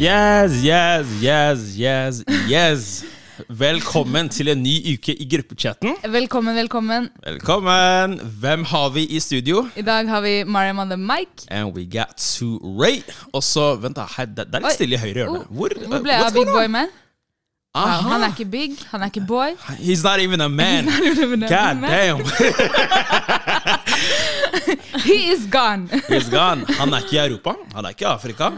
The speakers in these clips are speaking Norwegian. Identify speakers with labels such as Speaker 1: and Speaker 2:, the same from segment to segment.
Speaker 1: Yes, yes, yes, yes, yes. Velkommen til en ny uke i gruppechatten.
Speaker 2: Velkommen, velkommen.
Speaker 1: Velkommen. Hvem har vi i studio?
Speaker 2: I dag har vi Mariam on the mic.
Speaker 1: And we got to Ray. Og så, vent da, her, det er litt stille i høyre hjørne.
Speaker 2: Oh,
Speaker 1: Hvor,
Speaker 2: Hvor ble jeg av Big Boy? Man?
Speaker 1: Aha.
Speaker 2: han er ikke big, han er ikke boy.
Speaker 1: He's not even a man.
Speaker 2: even a
Speaker 1: God
Speaker 2: man.
Speaker 1: damn.
Speaker 2: He is gone.
Speaker 1: He's gone. Han er ikke i Europa. Han er ikke i Afrika.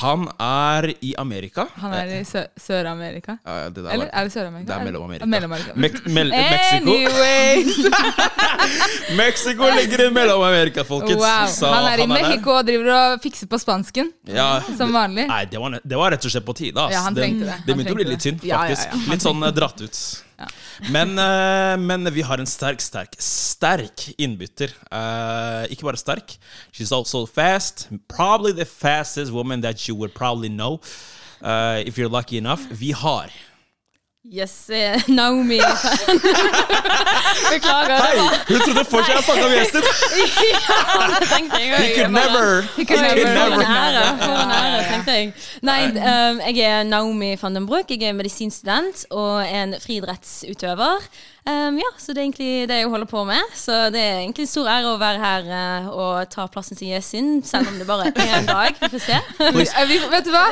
Speaker 1: Han er i Amerika.
Speaker 2: Han er i Sør-Amerika.
Speaker 1: Ja, det
Speaker 2: Eller
Speaker 1: var-
Speaker 2: er det Sør-Amerika?
Speaker 1: Det er Mellom-Amerika.
Speaker 2: Mellom-Amerika.
Speaker 1: Me mel Mexico. Mexico ligger i Mellom-Amerika, folkens.
Speaker 2: Wow.
Speaker 1: Så
Speaker 2: Han er i
Speaker 1: der.
Speaker 2: Mexico og driver og fikser på spansken.
Speaker 1: Ja,
Speaker 2: Som vanlig.
Speaker 1: Nei, det var, det var rett og slett på tide.
Speaker 2: Ja, han trengte det.
Speaker 1: Det begynte å bli litt
Speaker 2: synd. Ja, ja,
Speaker 1: faktisk.
Speaker 2: ja,
Speaker 1: litt sånn eh, dratt ut. Men, uh, men vi har en sterk, sterk, sterk innbytter. Uh, ikke bare sterk. She's also fast. Probably the fastest woman that you would probably know. Uh, if you're lucky enough. Vi har
Speaker 3: Yes, eh, Naomi. Beklager.
Speaker 1: Hei! Hun trodde fortsatt jeg snakka om gjesten!
Speaker 3: det tenkte jeg
Speaker 1: He could never. He
Speaker 2: could
Speaker 1: could
Speaker 2: never.
Speaker 3: For en ære, for en ære, tenkte jeg. Nei, um, jeg er Naomi van den Broek. Jeg er medisinstudent og en friidrettsutøver. Um, ja, så det er egentlig det jeg holder på med. Så det er egentlig en stor ære å være her uh, og ta plassen til Yesin, selv om det bare er én dag. Vi får se.
Speaker 2: Eh, vi, vet du hva?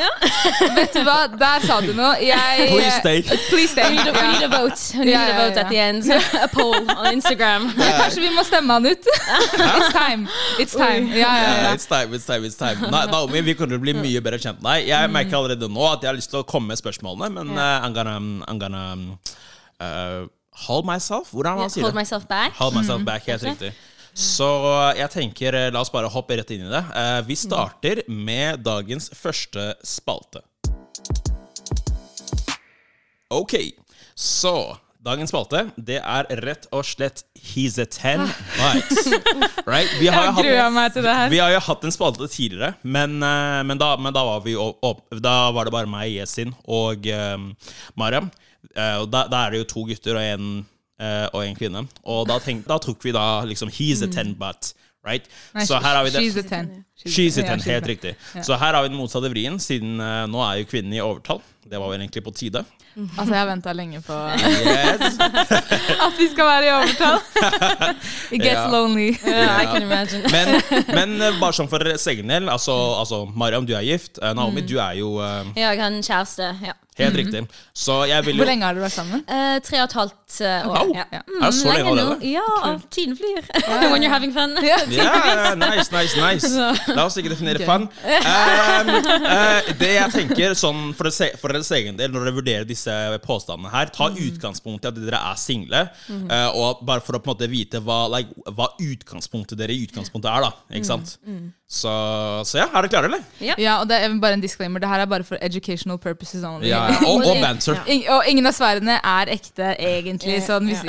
Speaker 2: Vet du hva? Der sa du noe. Jeg
Speaker 1: Please stay.
Speaker 2: Please stay.
Speaker 3: We need, a, need a vote. We need
Speaker 2: yeah, ja,
Speaker 3: a vote
Speaker 2: yeah.
Speaker 3: at the end. A poll on Instagram.
Speaker 2: Kanskje vi må stemme han ut? It's time. It's time. Ja, ja,
Speaker 1: Ja,
Speaker 2: ja.
Speaker 1: it's time, it's time, it's time. Nei, Naomi, vi kunne bli mye bedre kjent med deg. Jeg merker allerede nå at jeg har lyst til å komme med spørsmålene, men uh, I'm gonna, I'm gonna uh, hold myself. Hvordan man sier
Speaker 3: Hold
Speaker 1: det?
Speaker 3: myself back.
Speaker 1: Hold myself back, helt riktig. Så eh, jeg tenker, eh, la oss bare hoppe rett inn i det. Eh, vi starter med dagens første spalte. Ok, så dagens spalte, det er rett og slett He's a ten bites. Right? Vi har,
Speaker 2: Jeg gruer
Speaker 1: hatt,
Speaker 2: meg til det her.
Speaker 1: vi har jo hatt en spalte tidligere, men, men, da, men da, var vi opp, da var det bare meg, Yesin og um, Mariam. Eh, og da, da er det jo to gutter og en, eh, og en kvinne. Og da, tenk, da tok vi da liksom He's a ten butt. Right?
Speaker 2: Nei,
Speaker 1: Så her har vi det.
Speaker 2: She's a ten.
Speaker 1: A helt riktig. Så her har vi den motsatte vrien, siden uh, nå er jo kvinnen i overtall. Det var vel egentlig på tide.
Speaker 2: Altså, jeg har venta lenge på
Speaker 1: Yes.
Speaker 2: at vi skal være i overtall. It gets
Speaker 1: Ja.
Speaker 2: lonely.
Speaker 3: Yeah, I can imagine.
Speaker 1: Men, men eh, bare sånn for egen del, altså, altså Mariam, du er gift. Eh, Naomi, du er jo
Speaker 3: uh, jeg har en kjæreste. Ja.
Speaker 1: helt riktig. Så jeg vil jo
Speaker 2: Hvor lenge har dere vært sammen?
Speaker 3: Eh, tre og et halvt eh, år.
Speaker 1: Au.
Speaker 3: Ja.
Speaker 1: Er det så lenge allerede?
Speaker 3: Ja, tiden flyr. When you're having fun.
Speaker 1: yeah, nice, nice, nice. La oss ikke definere fun. Um, uh, det jeg tenker sånn for, e- for deres egen del, når dere vurderer disse påstandene her, ta utgangspunkt i at dere er single, uh, og bare for å på en måte vite hva, like, hva utgangspunktet dere i utgangspunktet er, da. Ikke sant? Så, så ja, er dere klare, eller?
Speaker 2: Ja, og det er bare en disclaimer. Det her er bare for educational purposes only.
Speaker 1: Ja, ja. Og, og banter.
Speaker 2: Ing og ingen av svarene er ekte, egentlig.
Speaker 3: Ja,
Speaker 2: Sånn, hvis,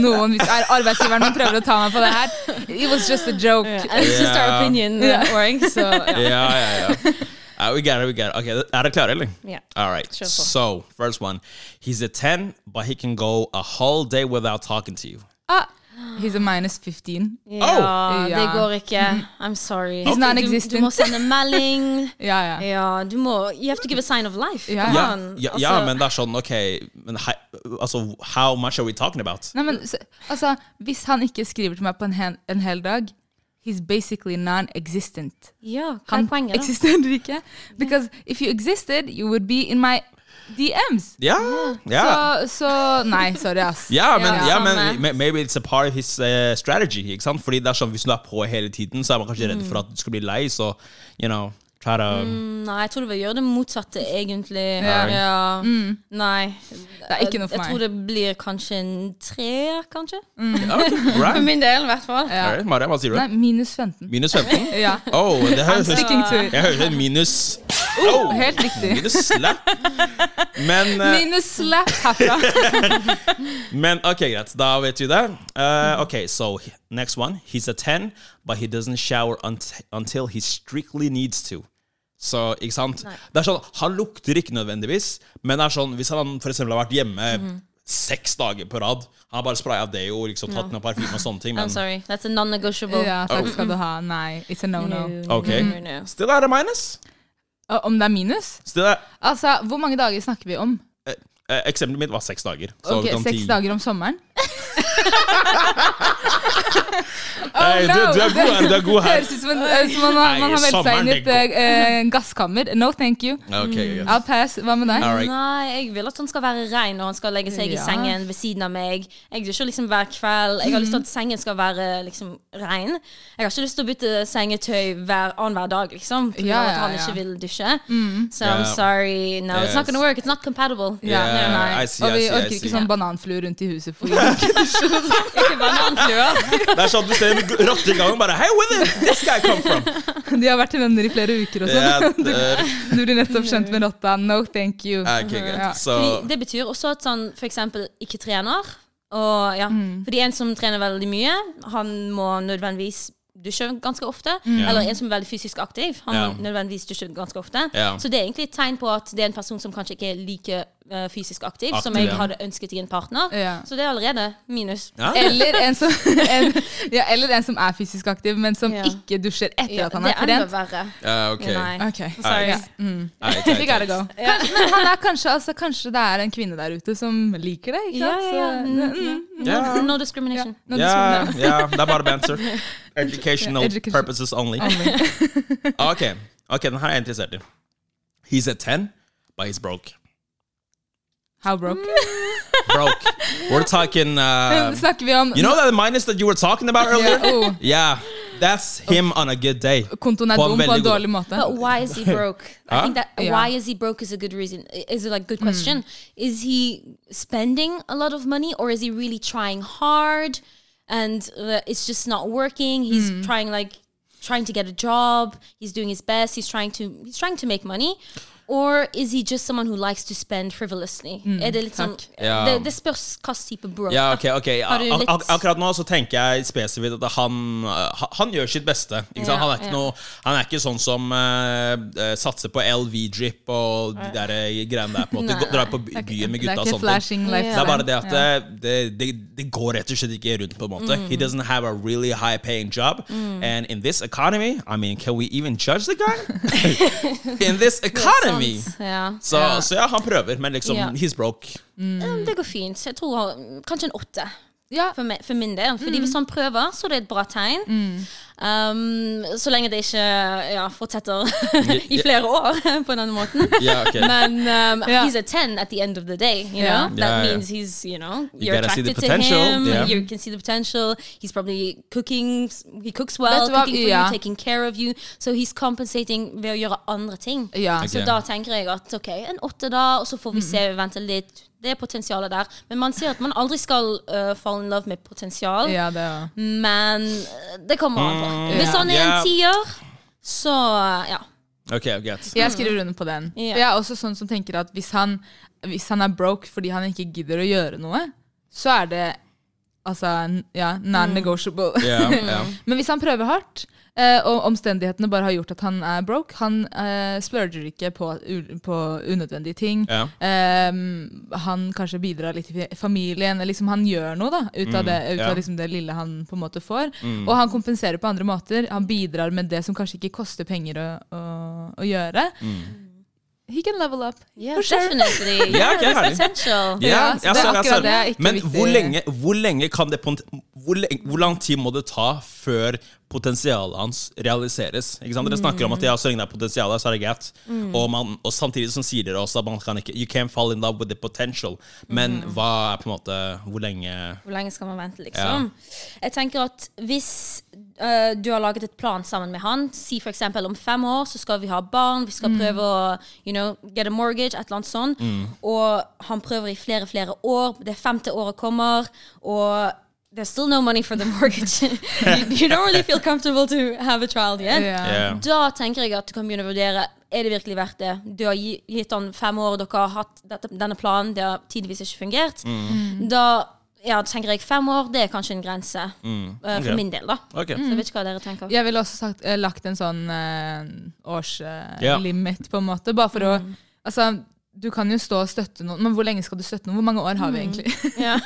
Speaker 2: noen hvis er arbeidsgiveren min prøver å ta meg på det her It was just a joke.
Speaker 3: Yeah, it's just our opinion, uh, Oring, so ja.
Speaker 1: Ja, ja, ja. Uh, we got it, we got it. Okay, er dere klare, eller?
Speaker 3: Yeah.
Speaker 1: All right.
Speaker 3: Sure.
Speaker 1: So, first one. He's a 10, but he can go a whole day without talking to you.
Speaker 2: Ah, he's a minus 15.
Speaker 3: Ja,
Speaker 1: Oh.
Speaker 3: det går ikke. I'm sorry.
Speaker 2: He's
Speaker 3: Du,
Speaker 2: non-existent.
Speaker 3: du må sende melding.
Speaker 2: Ja, ja.
Speaker 3: Ja, du må You have to give a sign of life.
Speaker 2: Ja.
Speaker 3: Come
Speaker 1: Ja,
Speaker 3: on.
Speaker 1: ja,
Speaker 3: Altså,
Speaker 1: ja, men det er sånn, ok men Altså, how much are we talking about?
Speaker 2: Nei, men altså, Hvis han ikke skriver til meg på en hel, en hel dag He's basically non-existent.
Speaker 3: Ja, hva
Speaker 2: Han
Speaker 3: poenget,
Speaker 2: eksisterer ikke. Because if you existed, you would be in my DMs.
Speaker 1: Ja, ja.
Speaker 2: Så, så Nei, sorry, ass.
Speaker 1: Ja, men,
Speaker 3: Ja,
Speaker 1: ja, men maybe it's a part of his uh, strategy. Ikke sant? Fordi det er sånn, Hvis du er på hele tiden, så er man kanskje redd for at du skal bli lei. Så, you know, try to
Speaker 3: Nei, jeg tror du vil gjøre det motsatte, egentlig.
Speaker 2: Ja.
Speaker 3: Ja. Nei.
Speaker 2: Det er ikke noe for
Speaker 3: Jeg
Speaker 2: meg.
Speaker 3: tror det blir kanskje en tre, kanskje.
Speaker 1: Ja, Right.
Speaker 3: For min del, i hvert fall.
Speaker 2: Ja.
Speaker 1: Right. Maria, hva sier du?
Speaker 2: Nei, minus 15.
Speaker 1: Minus 15?
Speaker 2: Ja.
Speaker 1: Oh, det høres. Jeg hører minus
Speaker 2: Oh, helt riktig.
Speaker 1: Minus slap. Men, uh,
Speaker 2: Minus slap herfra.
Speaker 1: men ok, greit. Da vet vi det. Uh, ok, so next one. He's a 10, but he doesn't shower unt until he strictly needs to. Så, ikke sant? Det er sånn, Han lukter ikke nødvendigvis, men det er sånn, hvis han for eksempel har vært hjemme seks dager på rad Han har bare spraya deo, liksom, tatt noe parfyme og sånne ting.
Speaker 3: I'm sorry. That's a non-negotiable.
Speaker 2: Ja, takk skal du ha. Nei, it's a no-no.
Speaker 1: ok,
Speaker 3: No, no.
Speaker 1: still er det minus.
Speaker 2: Og Om det er minus?
Speaker 1: Still er...
Speaker 2: Altså, hvor mange dager snakker vi om?
Speaker 1: eh, eksempelet mitt var seks dager. Så
Speaker 2: Ok, Seks
Speaker 1: ti-
Speaker 2: dager om sommeren?
Speaker 1: Hey, du, du, er god, du er god her.
Speaker 2: Høres ut som, en, eh, som man, har- man har meldt seg inn i et
Speaker 1: det
Speaker 2: eh, eh, gasskammer. No, thank you.
Speaker 1: Ok, yes.
Speaker 2: I'll pass. Hva med deg?
Speaker 1: All right.
Speaker 3: Nei, jeg vil at han skal være rein når han skal legge seg i sengen ved siden av meg. Jeg dusjer liksom hver kveld. Jeg har lyst til at sengen skal være liksom rein. Jeg har ikke lyst til å bytte sengetøy hver annenhver dag, liksom. Fordi
Speaker 2: Ja,
Speaker 3: at
Speaker 2: ja,
Speaker 3: han
Speaker 2: ja.
Speaker 3: ikke vil dusje. So
Speaker 1: Ja.
Speaker 3: I'm sorry. No, it's not gonna work. It's not compatible.
Speaker 2: Ja,
Speaker 1: Yeah. I see,
Speaker 2: Og
Speaker 1: I
Speaker 2: vi
Speaker 1: see, I
Speaker 2: orker
Speaker 1: see.
Speaker 2: ikke sånn bananfluer rundt i huset. For
Speaker 3: Ikke.
Speaker 1: Det er sånn du ser en rotte i gangen, bare Hey, where did this guy come from?
Speaker 2: De har vært venner i flere uker og sånn.
Speaker 1: Ja,
Speaker 2: Du blir nettopp kjent med rotta. No, thank you.
Speaker 1: Okay.
Speaker 2: Ja.
Speaker 1: Så
Speaker 3: Fordi det betyr også at for eksempel ikke trener. Og ja, Fordi en som trener veldig mye, han må nødvendigvis dusje ganske ofte. Eller en som er veldig fysisk aktiv, han
Speaker 1: yeah.
Speaker 3: må nødvendigvis dusje ganske ofte.
Speaker 1: Yeah.
Speaker 3: Så det er egentlig et tegn på at det er en person som kanskje ikke er like eh, fysisk aktiv, som jeg
Speaker 1: ja.
Speaker 3: hadde ønsket i en partner.
Speaker 2: Ja.
Speaker 3: Så det er allerede minus.
Speaker 1: ja.
Speaker 2: Eller en, som, en, ja, eller en som er fysisk aktiv, men som
Speaker 3: Ja.
Speaker 2: ikke dusjer etter
Speaker 3: Ja,
Speaker 2: at han
Speaker 3: det er enda verre.
Speaker 1: Ja, ok.
Speaker 3: Nei.
Speaker 2: Ok,
Speaker 3: Sorry.
Speaker 2: Mm. We gotta go. Kanskje, men han er kanskje, altså, kanskje det er en kvinne der ute som liker det, ikke
Speaker 3: Ja,
Speaker 2: sant?
Speaker 3: ja. No, no discrimination.
Speaker 2: no
Speaker 1: Ja,
Speaker 2: discrimination.
Speaker 1: ja, det er bare banter. Educational
Speaker 2: education-
Speaker 1: purposes only. Ok, ok, den her er jeg interessert i. He's a 10, but he's broke.
Speaker 2: How broke?
Speaker 1: Broke. We're talking uh,
Speaker 2: Snakker vi om
Speaker 1: You know that minus that you were talking about earlier?
Speaker 2: Ja, oh.
Speaker 1: Yeah, that's him on a good day.
Speaker 2: kontoen er
Speaker 1: På en
Speaker 2: dum på
Speaker 1: veldig
Speaker 2: en
Speaker 1: god-
Speaker 2: dårlig måte?
Speaker 3: But why is he broke? I
Speaker 1: Huh?
Speaker 3: think that
Speaker 2: Yeah.
Speaker 3: why is he broke is a good reason. Is it like good question? Is he spending a lot of money or is he really trying hard and uh, it's just not working? He's trying like trying to get a job. He's doing his best. He's trying to he's trying to make money. Or is he just someone who likes to spend frivolously? er det litt sånn
Speaker 1: Ja.
Speaker 3: det, det spørs hva type bro.
Speaker 1: Ja, ok, ok.
Speaker 3: Litt-
Speaker 1: ak akkurat nå så tenker jeg spesifikt at han, han gjør sitt beste. Ikke sant?
Speaker 3: Ja,
Speaker 1: Han, er ikke
Speaker 3: ja.
Speaker 1: noe, han er ikke sånn som uh, satser på LV-drip og de der uh, greiene der. på en måte
Speaker 3: Nei,
Speaker 1: Drar på byen med gutta og
Speaker 2: sånt.
Speaker 1: sånne ting. Det er bare det at det, det, det, går rett og slett ikke rundt, på en måte. He doesn't have a really high paying job. And in this economy, I mean, can we even judge the guy? in this economy!
Speaker 3: Ja.
Speaker 1: Så,
Speaker 2: Ja.
Speaker 1: så ja, han prøver, men liksom,
Speaker 3: Ja.
Speaker 1: he's broke.
Speaker 3: Mm, Det går fint. Jeg tror mm, kanskje en åtte.
Speaker 2: Ja.
Speaker 3: for, meg, for min del. Fordi hvis han prøver, så er det et bra tegn. Um, så lenge det ikke ja, fortsetter i flere år på en måten.
Speaker 1: måte.
Speaker 3: Men um,
Speaker 2: yeah.
Speaker 3: he's a 10 at the end of the day, you
Speaker 2: yeah.
Speaker 3: know? That means he's, you know,
Speaker 1: You
Speaker 3: attracted to him,
Speaker 1: yeah.
Speaker 3: you can see the potential. He's probably cooking, he cooks well, cooking for you, taking care of you. So he's compensating ved å gjøre andre ting.
Speaker 2: Ja.
Speaker 1: Ok.
Speaker 3: Så da tenker jeg at ok, en åtte da, og så får vi se, vente litt. Det er potensialet der. Men man sier at man aldri skal uh, fall in love med potensial.
Speaker 2: ja, det er
Speaker 3: Men uh, det kommer an på. Hvis han er en tier, så ja.
Speaker 1: Ok, greit.
Speaker 2: Jeg skriver under på den. Yeah. Jeg er også sånn som tenker at hvis han, hvis han er broke fordi han ikke gidder å gjøre noe, så er det altså ja, non-negotiable.
Speaker 1: Yeah, yeah.
Speaker 2: Men hvis han prøver hardt, eh, og omstendighetene bare har gjort at han er broke, han eh, splurger ikke på, på unødvendige ting.
Speaker 1: Yeah.
Speaker 2: Eh, han kanskje bidrar litt i familien. Liksom han gjør noe da, ut av, det, ut av liksom det lille han på en måte får. Og han kompenserer på andre måter. Han bidrar med det som kanskje ikke koster penger å, å, å gjøre. He can level up.
Speaker 3: Yeah,
Speaker 2: For sure.
Speaker 3: definitely. Yeah,
Speaker 1: okay,
Speaker 3: there's potential.
Speaker 1: Yeah,
Speaker 2: Ja, det er akkurat det er ikke
Speaker 1: Men
Speaker 2: viktig.
Speaker 1: hvor lenge, hvor lenge kan det hvor, lenge, hvor lang tid må det ta før potensialet hans realiseres? Ikke sant? Dere snakker om at ja, så lenge det er potensial, så er det greit. Og, man, og samtidig som sier dere også at man kan ikke You can't fall in love with the potential. Men hva er på en måte Hvor lenge
Speaker 3: Hvor lenge skal man vente, liksom? Jeg tenker at hvis uh, du har laget et plan sammen med han, si eksempel om fem år så skal vi ha barn, vi skal prøve å you know, get a mortgage, et eller annet sånt, og han prøver i flere, flere år, det femte året kommer, og There's still no money for the mortgage. you, you don't really feel comfortable to have a child yet.
Speaker 2: Yeah.
Speaker 1: Yeah.
Speaker 3: Da tenker jeg at du kan begynne å vurdere Er det virkelig verdt det. Du har gitt han fem år, dere har hatt dette, denne planen, det har tidvis ikke fungert.
Speaker 1: Mm.
Speaker 3: Da ja, tenker jeg fem år, det er kanskje en grense. Mm.
Speaker 1: ok.
Speaker 3: For min del, da.
Speaker 1: Ok.
Speaker 3: Så jeg vet ikke hva dere tenker.
Speaker 2: Jeg ville også sagt, eh, lagt en sånn uh, årslimit,
Speaker 1: Ja.
Speaker 2: på en måte. Bare for å Altså, du kan jo stå og støtte noen, men hvor lenge skal du støtte noen? Hvor mange år har vi egentlig?
Speaker 3: Ja.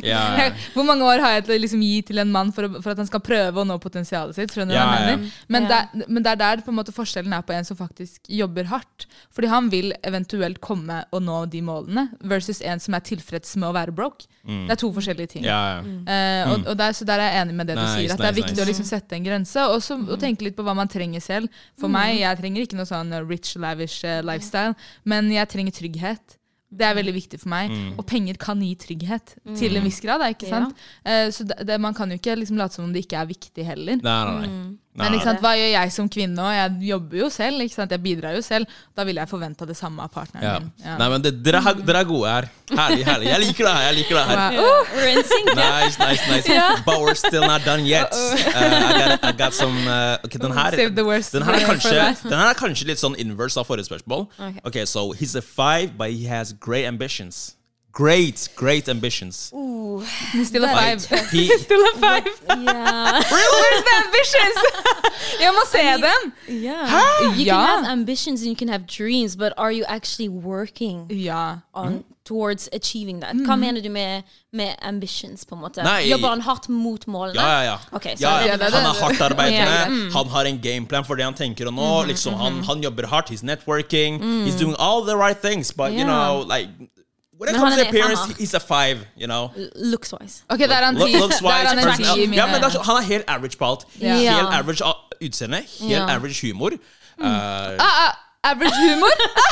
Speaker 1: Yeah. ja.
Speaker 2: Hvor mange år har jeg til å liksom gi til en mann for, å, for at han skal prøve å nå potensialet sitt? Skjønner du hva jeg mener? Yeah.
Speaker 3: Men,
Speaker 2: det, men det er der på en måte forskjellen er på en som faktisk jobber hardt. Fordi han vil eventuelt komme og nå de målene, versus en som er tilfreds med å være broke. Det er to forskjellige ting.
Speaker 1: ja, ja.
Speaker 2: Eh, og, og der, så der er jeg enig med det du sier. At det er viktig
Speaker 1: nice.
Speaker 2: å liksom sette en grense, og så og tenke litt på hva man trenger selv. For meg, jeg trenger ikke noe sånn rich, lavish uh, lifestyle, men jeg trenger trygghet. Det er veldig viktig for meg.
Speaker 1: Mm.
Speaker 2: Og penger kan gi trygghet, til en viss grad. ikke ikke
Speaker 3: Ja.
Speaker 2: sant? Eh, så det, det, man kan jo ikke liksom late som om det ikke er viktig heller.
Speaker 1: Nei, nei, nei. nei.
Speaker 2: Men ikke sant, hva gjør jeg som kvinne? òg? jeg jobber jo selv, ikke sant? jeg bidrar jo selv. Da ville jeg forventa det samme av partneren
Speaker 1: Ja.
Speaker 2: min. Ja.
Speaker 1: Nei, men det, dere, er, dere er gode her. Herlig, herlig. Jeg liker det her. jeg liker det her
Speaker 2: Wow. Oh,
Speaker 3: We're.
Speaker 1: Nice, nice, nice. But we're still not done yet. Uh, I, got, I got some uh, okay, den her
Speaker 2: Save the worst
Speaker 1: den her, er kanskje, den her er kanskje litt sånn inverse av forrige spørsmål.
Speaker 3: Okay.
Speaker 1: Ok, so he's a five, but he has great ambitions. Great, great ambitions.
Speaker 2: Still a five.
Speaker 1: he,
Speaker 2: Still a five.
Speaker 3: Yeah.
Speaker 2: Where's the ambitions? jeg må se dem!
Speaker 3: yeah. You
Speaker 2: yeah.
Speaker 3: can have ambitions and you can have dreams, but are you actually working
Speaker 2: yeah.
Speaker 3: on towards achieving that? Hva mener du med, med ambitions, på en måte?
Speaker 1: Nei.
Speaker 3: Jobber han hardt mot målene?
Speaker 1: ja, ja, ja.
Speaker 3: Okay,
Speaker 1: ja, ja. Han er hardt arbeidende.
Speaker 3: Ja.
Speaker 1: Han har en gameplan for det han tenker å nå. Liksom, han, han jobber hardt. He's networking. He's doing all the right things. But you know, like when it
Speaker 3: Men
Speaker 1: comes to appearance,
Speaker 3: femmer.
Speaker 1: he's a five. You know.
Speaker 3: Looks wise.
Speaker 2: Ok, der er han
Speaker 1: Look,
Speaker 2: ti.
Speaker 1: looks
Speaker 2: Der er
Speaker 1: wise,
Speaker 2: han en
Speaker 1: personal-
Speaker 2: ti i mine
Speaker 1: ja, men det er, så- Han er helt average på alt.
Speaker 2: Ja.
Speaker 3: Ja.
Speaker 1: Helt average av utseende. Helt
Speaker 3: Ja.
Speaker 1: average humor. Uh,
Speaker 2: ah, ah, Average humor?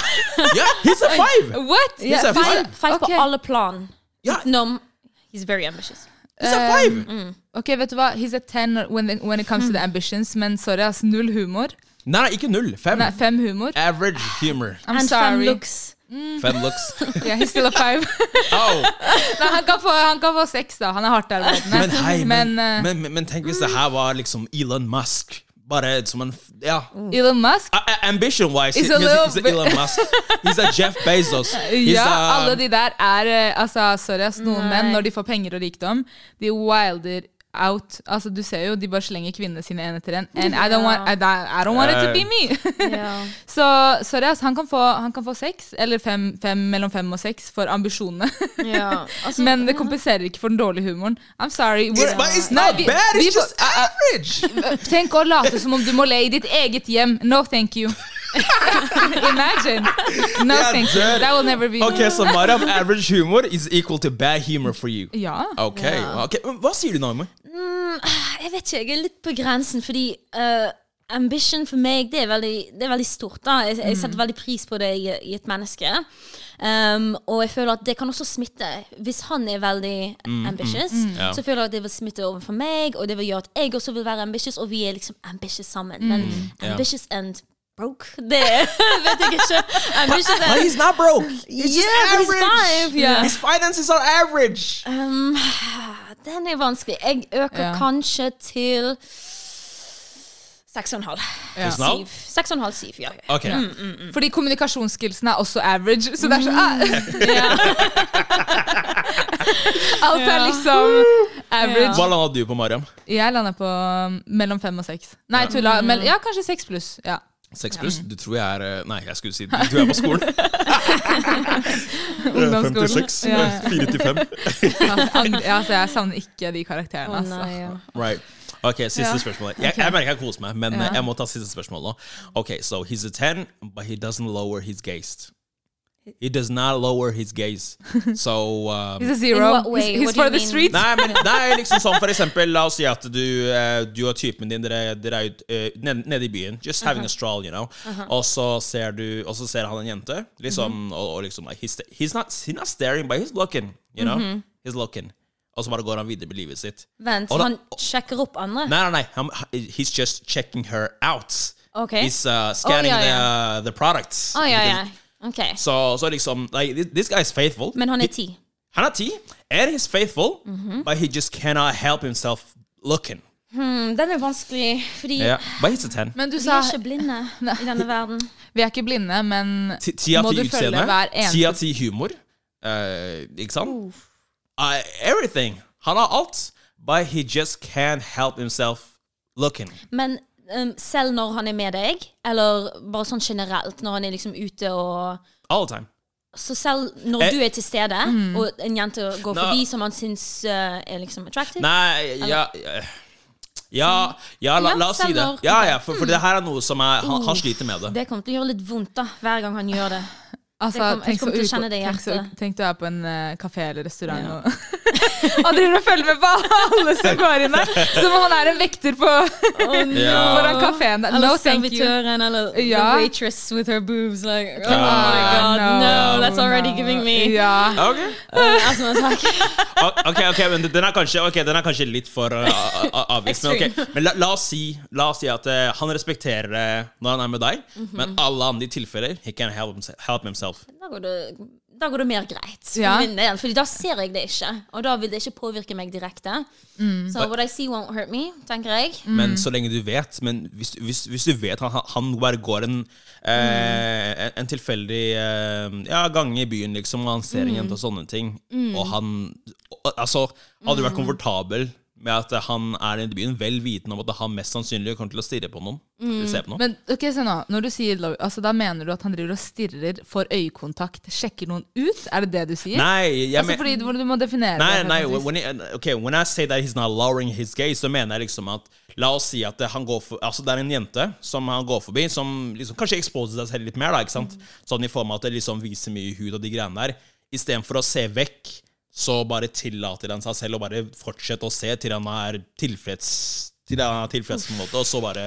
Speaker 1: ja, he's a five!
Speaker 2: What?
Speaker 1: He's a
Speaker 3: Five,
Speaker 1: five.
Speaker 3: five
Speaker 2: Ok.
Speaker 3: på alle plan.
Speaker 1: Ja,
Speaker 3: No, he's very ambitious.
Speaker 1: he's a five!
Speaker 2: Ok, vet du hva? He's a ten when, the, when it comes to the ambitions, men sorry, ass. Null humor.
Speaker 1: Nei, nei, ikke null. Fem.
Speaker 2: Nei, fem humor.
Speaker 1: Average humor.
Speaker 2: I'm
Speaker 3: and fun
Speaker 2: sorry.
Speaker 3: looks.
Speaker 1: Fem looks.
Speaker 2: Yeah, he's still a five.
Speaker 1: Oh.
Speaker 2: Nei, han kan få, han kan få seks, da. Han er hardt der.
Speaker 1: Men hei, men,
Speaker 2: eh,
Speaker 1: men, men, men tenk hvis det her var liksom Elon Musk. Bare som en Ja.
Speaker 2: Elon Musk
Speaker 1: a- Ambition-wise,
Speaker 2: He's
Speaker 1: he's, he's a Elon Musk. He's a Jeff Bezos. He's
Speaker 2: Ja,
Speaker 1: a,
Speaker 2: alle de der er eh, Altså, sorry, ass. Noen
Speaker 3: Nei.
Speaker 2: menn, når de får penger og rikdom, de wilder out. Altså, Du ser jo, de bare slenger kvinnene sine en etter en. And I don't want, I, I don't want it to be me.
Speaker 3: Ja.
Speaker 2: Så sorry, ass. Han kan få, han kan få seks, eller fem, fem, mellom fem og seks, for ambisjonene.
Speaker 3: Ja, altså,
Speaker 2: Men det kompenserer ikke for den dårlige humoren. I'm sorry.
Speaker 1: It's, it's
Speaker 2: Nei,
Speaker 1: not
Speaker 2: vi-
Speaker 1: bad, it's
Speaker 2: vi,
Speaker 1: just average!
Speaker 2: Tenk å late som om du må le i ditt eget hjem. No, thank you. Imagine. No,
Speaker 1: yeah,
Speaker 2: thank you. That will never be
Speaker 1: Ok, so Mariam, average humor is equal to bad humor for you.
Speaker 2: Ja.
Speaker 1: Ok,
Speaker 3: Ja.
Speaker 1: ok. Hva sier du, Naomi?
Speaker 3: Jeg vet ikke, jeg er litt på grensen, fordi eh, ambition for meg, det er veldig, det er veldig stort. da. Jeg, jeg setter veldig pris på det i, i et menneske. Um, og jeg føler at det kan også smitte. Hvis han er veldig ambitious,
Speaker 1: Ja.
Speaker 3: så føler jeg at det vil smitte overfor meg, og det vil gjøre at jeg også vil være ambitious, og vi er liksom ambitious sammen. Men ambitious and broke, det vet jeg ikke. Ambitious
Speaker 1: But
Speaker 3: and
Speaker 1: he's not broke. He's just
Speaker 3: average. he's five, yeah.
Speaker 1: His finances are average.
Speaker 3: um, Den er vanskelig. Jeg øker
Speaker 2: yeah.
Speaker 3: kanskje til Seks og en halv.
Speaker 2: Ja.
Speaker 1: Tusen halv?
Speaker 3: Syv. Seks og en halv, syv, ja.
Speaker 2: Fordi kommunikasjonsskillsene er også average. Så det er så ah. Alt er liksom average.
Speaker 1: Hva landa du på, Mariam?
Speaker 2: Jeg lander på um, mellom fem og seks. Nei, tulla. Ja, kanskje seks pluss. Ja.
Speaker 1: Seks pluss? Du tror jeg er eh, Nei, jeg skulle si du er på skolen.
Speaker 2: Ungdomsskolen.
Speaker 1: Fem til seks. Fire til fem.
Speaker 2: Ja, altså, jeg savner ikke de karakterene. altså.
Speaker 3: Oh, nei, ja.
Speaker 1: Right. Ok, siste
Speaker 2: Ja.
Speaker 1: spørsmål. Jeg, jeg merker jeg koser meg, men
Speaker 2: Ja.
Speaker 1: eh, jeg må ta siste spørsmål nå. Ok, so he's a ten, but he doesn't lower his gaze. He does not lower his gaze. So um,
Speaker 2: He's a zero.
Speaker 3: In what way?
Speaker 2: He's, he's for the
Speaker 3: mean?
Speaker 2: streets.
Speaker 1: Nei, men nei, liksom sånn for eksempel La oss si at du, uh, du og typen din Dere, dere er ut, eh, ned- nede i byen Just having a stroll, you know Og så ser du Og så ser han en jente Liksom Og, og liksom like, he's, he's, not, he's not staring But he's looking You know He's looking Og så bare går han videre med livet sitt
Speaker 3: Vent,
Speaker 1: Og da-
Speaker 3: han sjekker opp andre?
Speaker 1: Nei, nei, nei han, He's just checking her out
Speaker 3: Okay.
Speaker 1: He's uh, scanning
Speaker 3: Å, ja,
Speaker 1: The, the products
Speaker 3: Oh, ja, ja. Ok.
Speaker 1: Så, så liksom like, this, this guy is faithful
Speaker 3: Men han er ti.
Speaker 1: Han er ti, and he's faithful, but he just cannot help himself looking.
Speaker 3: Hmm, den er vanskelig, fordi
Speaker 1: Yeah, but he's a ten.
Speaker 2: Men du
Speaker 3: vi
Speaker 2: sa
Speaker 3: er ikke blinde i denne verden.
Speaker 2: Vi er ikke blinde, men
Speaker 1: Ti ti
Speaker 2: må
Speaker 1: ti
Speaker 2: du følge
Speaker 1: hver
Speaker 2: hver
Speaker 1: ti av
Speaker 2: eneste
Speaker 1: ti humor. Uh, ikke sant? Uh, everything. Han har alt, but he just can't help himself looking.
Speaker 3: Men um, selv når han er med deg, eller bare sånn generelt, når han er liksom ute og
Speaker 1: All the time.
Speaker 3: Så selv når
Speaker 1: Eh,
Speaker 3: du er til stede, og en jente går
Speaker 1: Nå-
Speaker 3: forbi som han syns uh, er liksom attractive
Speaker 1: Nei, ja ja, ja, ja la, la oss si det. Ja, ja, for, for det her er noe som er, han, han sliter med det.
Speaker 3: Det kommer til å gjøre litt vondt da hver gang han gjør det.
Speaker 2: Altså,
Speaker 3: Det kom-
Speaker 2: tenk, så
Speaker 3: det
Speaker 2: tenk, så, tenk du er på en uh, kafé eller restaurant og Han driver og følger med på alle som går inn der. Som om han er en vekter på
Speaker 1: Ja.
Speaker 2: foran kafeen.
Speaker 3: Eller
Speaker 2: No, thank you.
Speaker 3: servitøren, eller
Speaker 2: Ja.
Speaker 3: the waitress with her boobs. Like, oh
Speaker 1: Ah,
Speaker 3: my god, no, that's already
Speaker 2: no.
Speaker 3: giving me
Speaker 2: Ja.
Speaker 1: okay.
Speaker 3: uh, astma
Speaker 1: ok, ok, men den er kanskje, okay, den er kanskje litt for uh, a- a- avvist. Men, la, la, oss si, la oss si at uh, han respekterer det når han er med deg,
Speaker 3: Mhm.
Speaker 1: men alle andre tilfeller He can help himself.
Speaker 3: Da går det, da går det mer greit
Speaker 2: Ja.
Speaker 3: del, Fordi da ser jeg det ikke. Og da vil det ikke påvirke meg direkte. Så what I see won't hurt me, tenker jeg.
Speaker 1: Men så lenge du vet Men hvis, hvis, hvis du vet han, han bare går en eh, en, en tilfeldig eh, ja, gang i byen, liksom, og han ser en jente og sånne ting, og han Altså, hadde du vært komfortabel med at han er i byen, vel vitende om at han mest sannsynlig kommer til å stirre på noen? Mm. se på noen?
Speaker 2: Men ok, se nå, når du sier low, altså, da mener du at han driver og stirrer, får øyekontakt, sjekker noen ut? Er det det du sier?
Speaker 1: Nei, jeg
Speaker 2: altså,
Speaker 1: men-
Speaker 2: fordi du, må definere
Speaker 1: Nei,
Speaker 2: det.
Speaker 1: nei, when, he, okay, when I say that he's not lowering his gaze, så mener jeg liksom at La oss si at han går for, altså det er en jente som han går forbi, som liksom kanskje exposer seg selv litt mer, da, ikke sant? Sånn i form av at det liksom viser mye hud og de greiene der. Istedenfor å se vekk, så bare tillater han seg selv å bare fortsette å se til han er tilfreds, til han er tilfreds på en måte, og så bare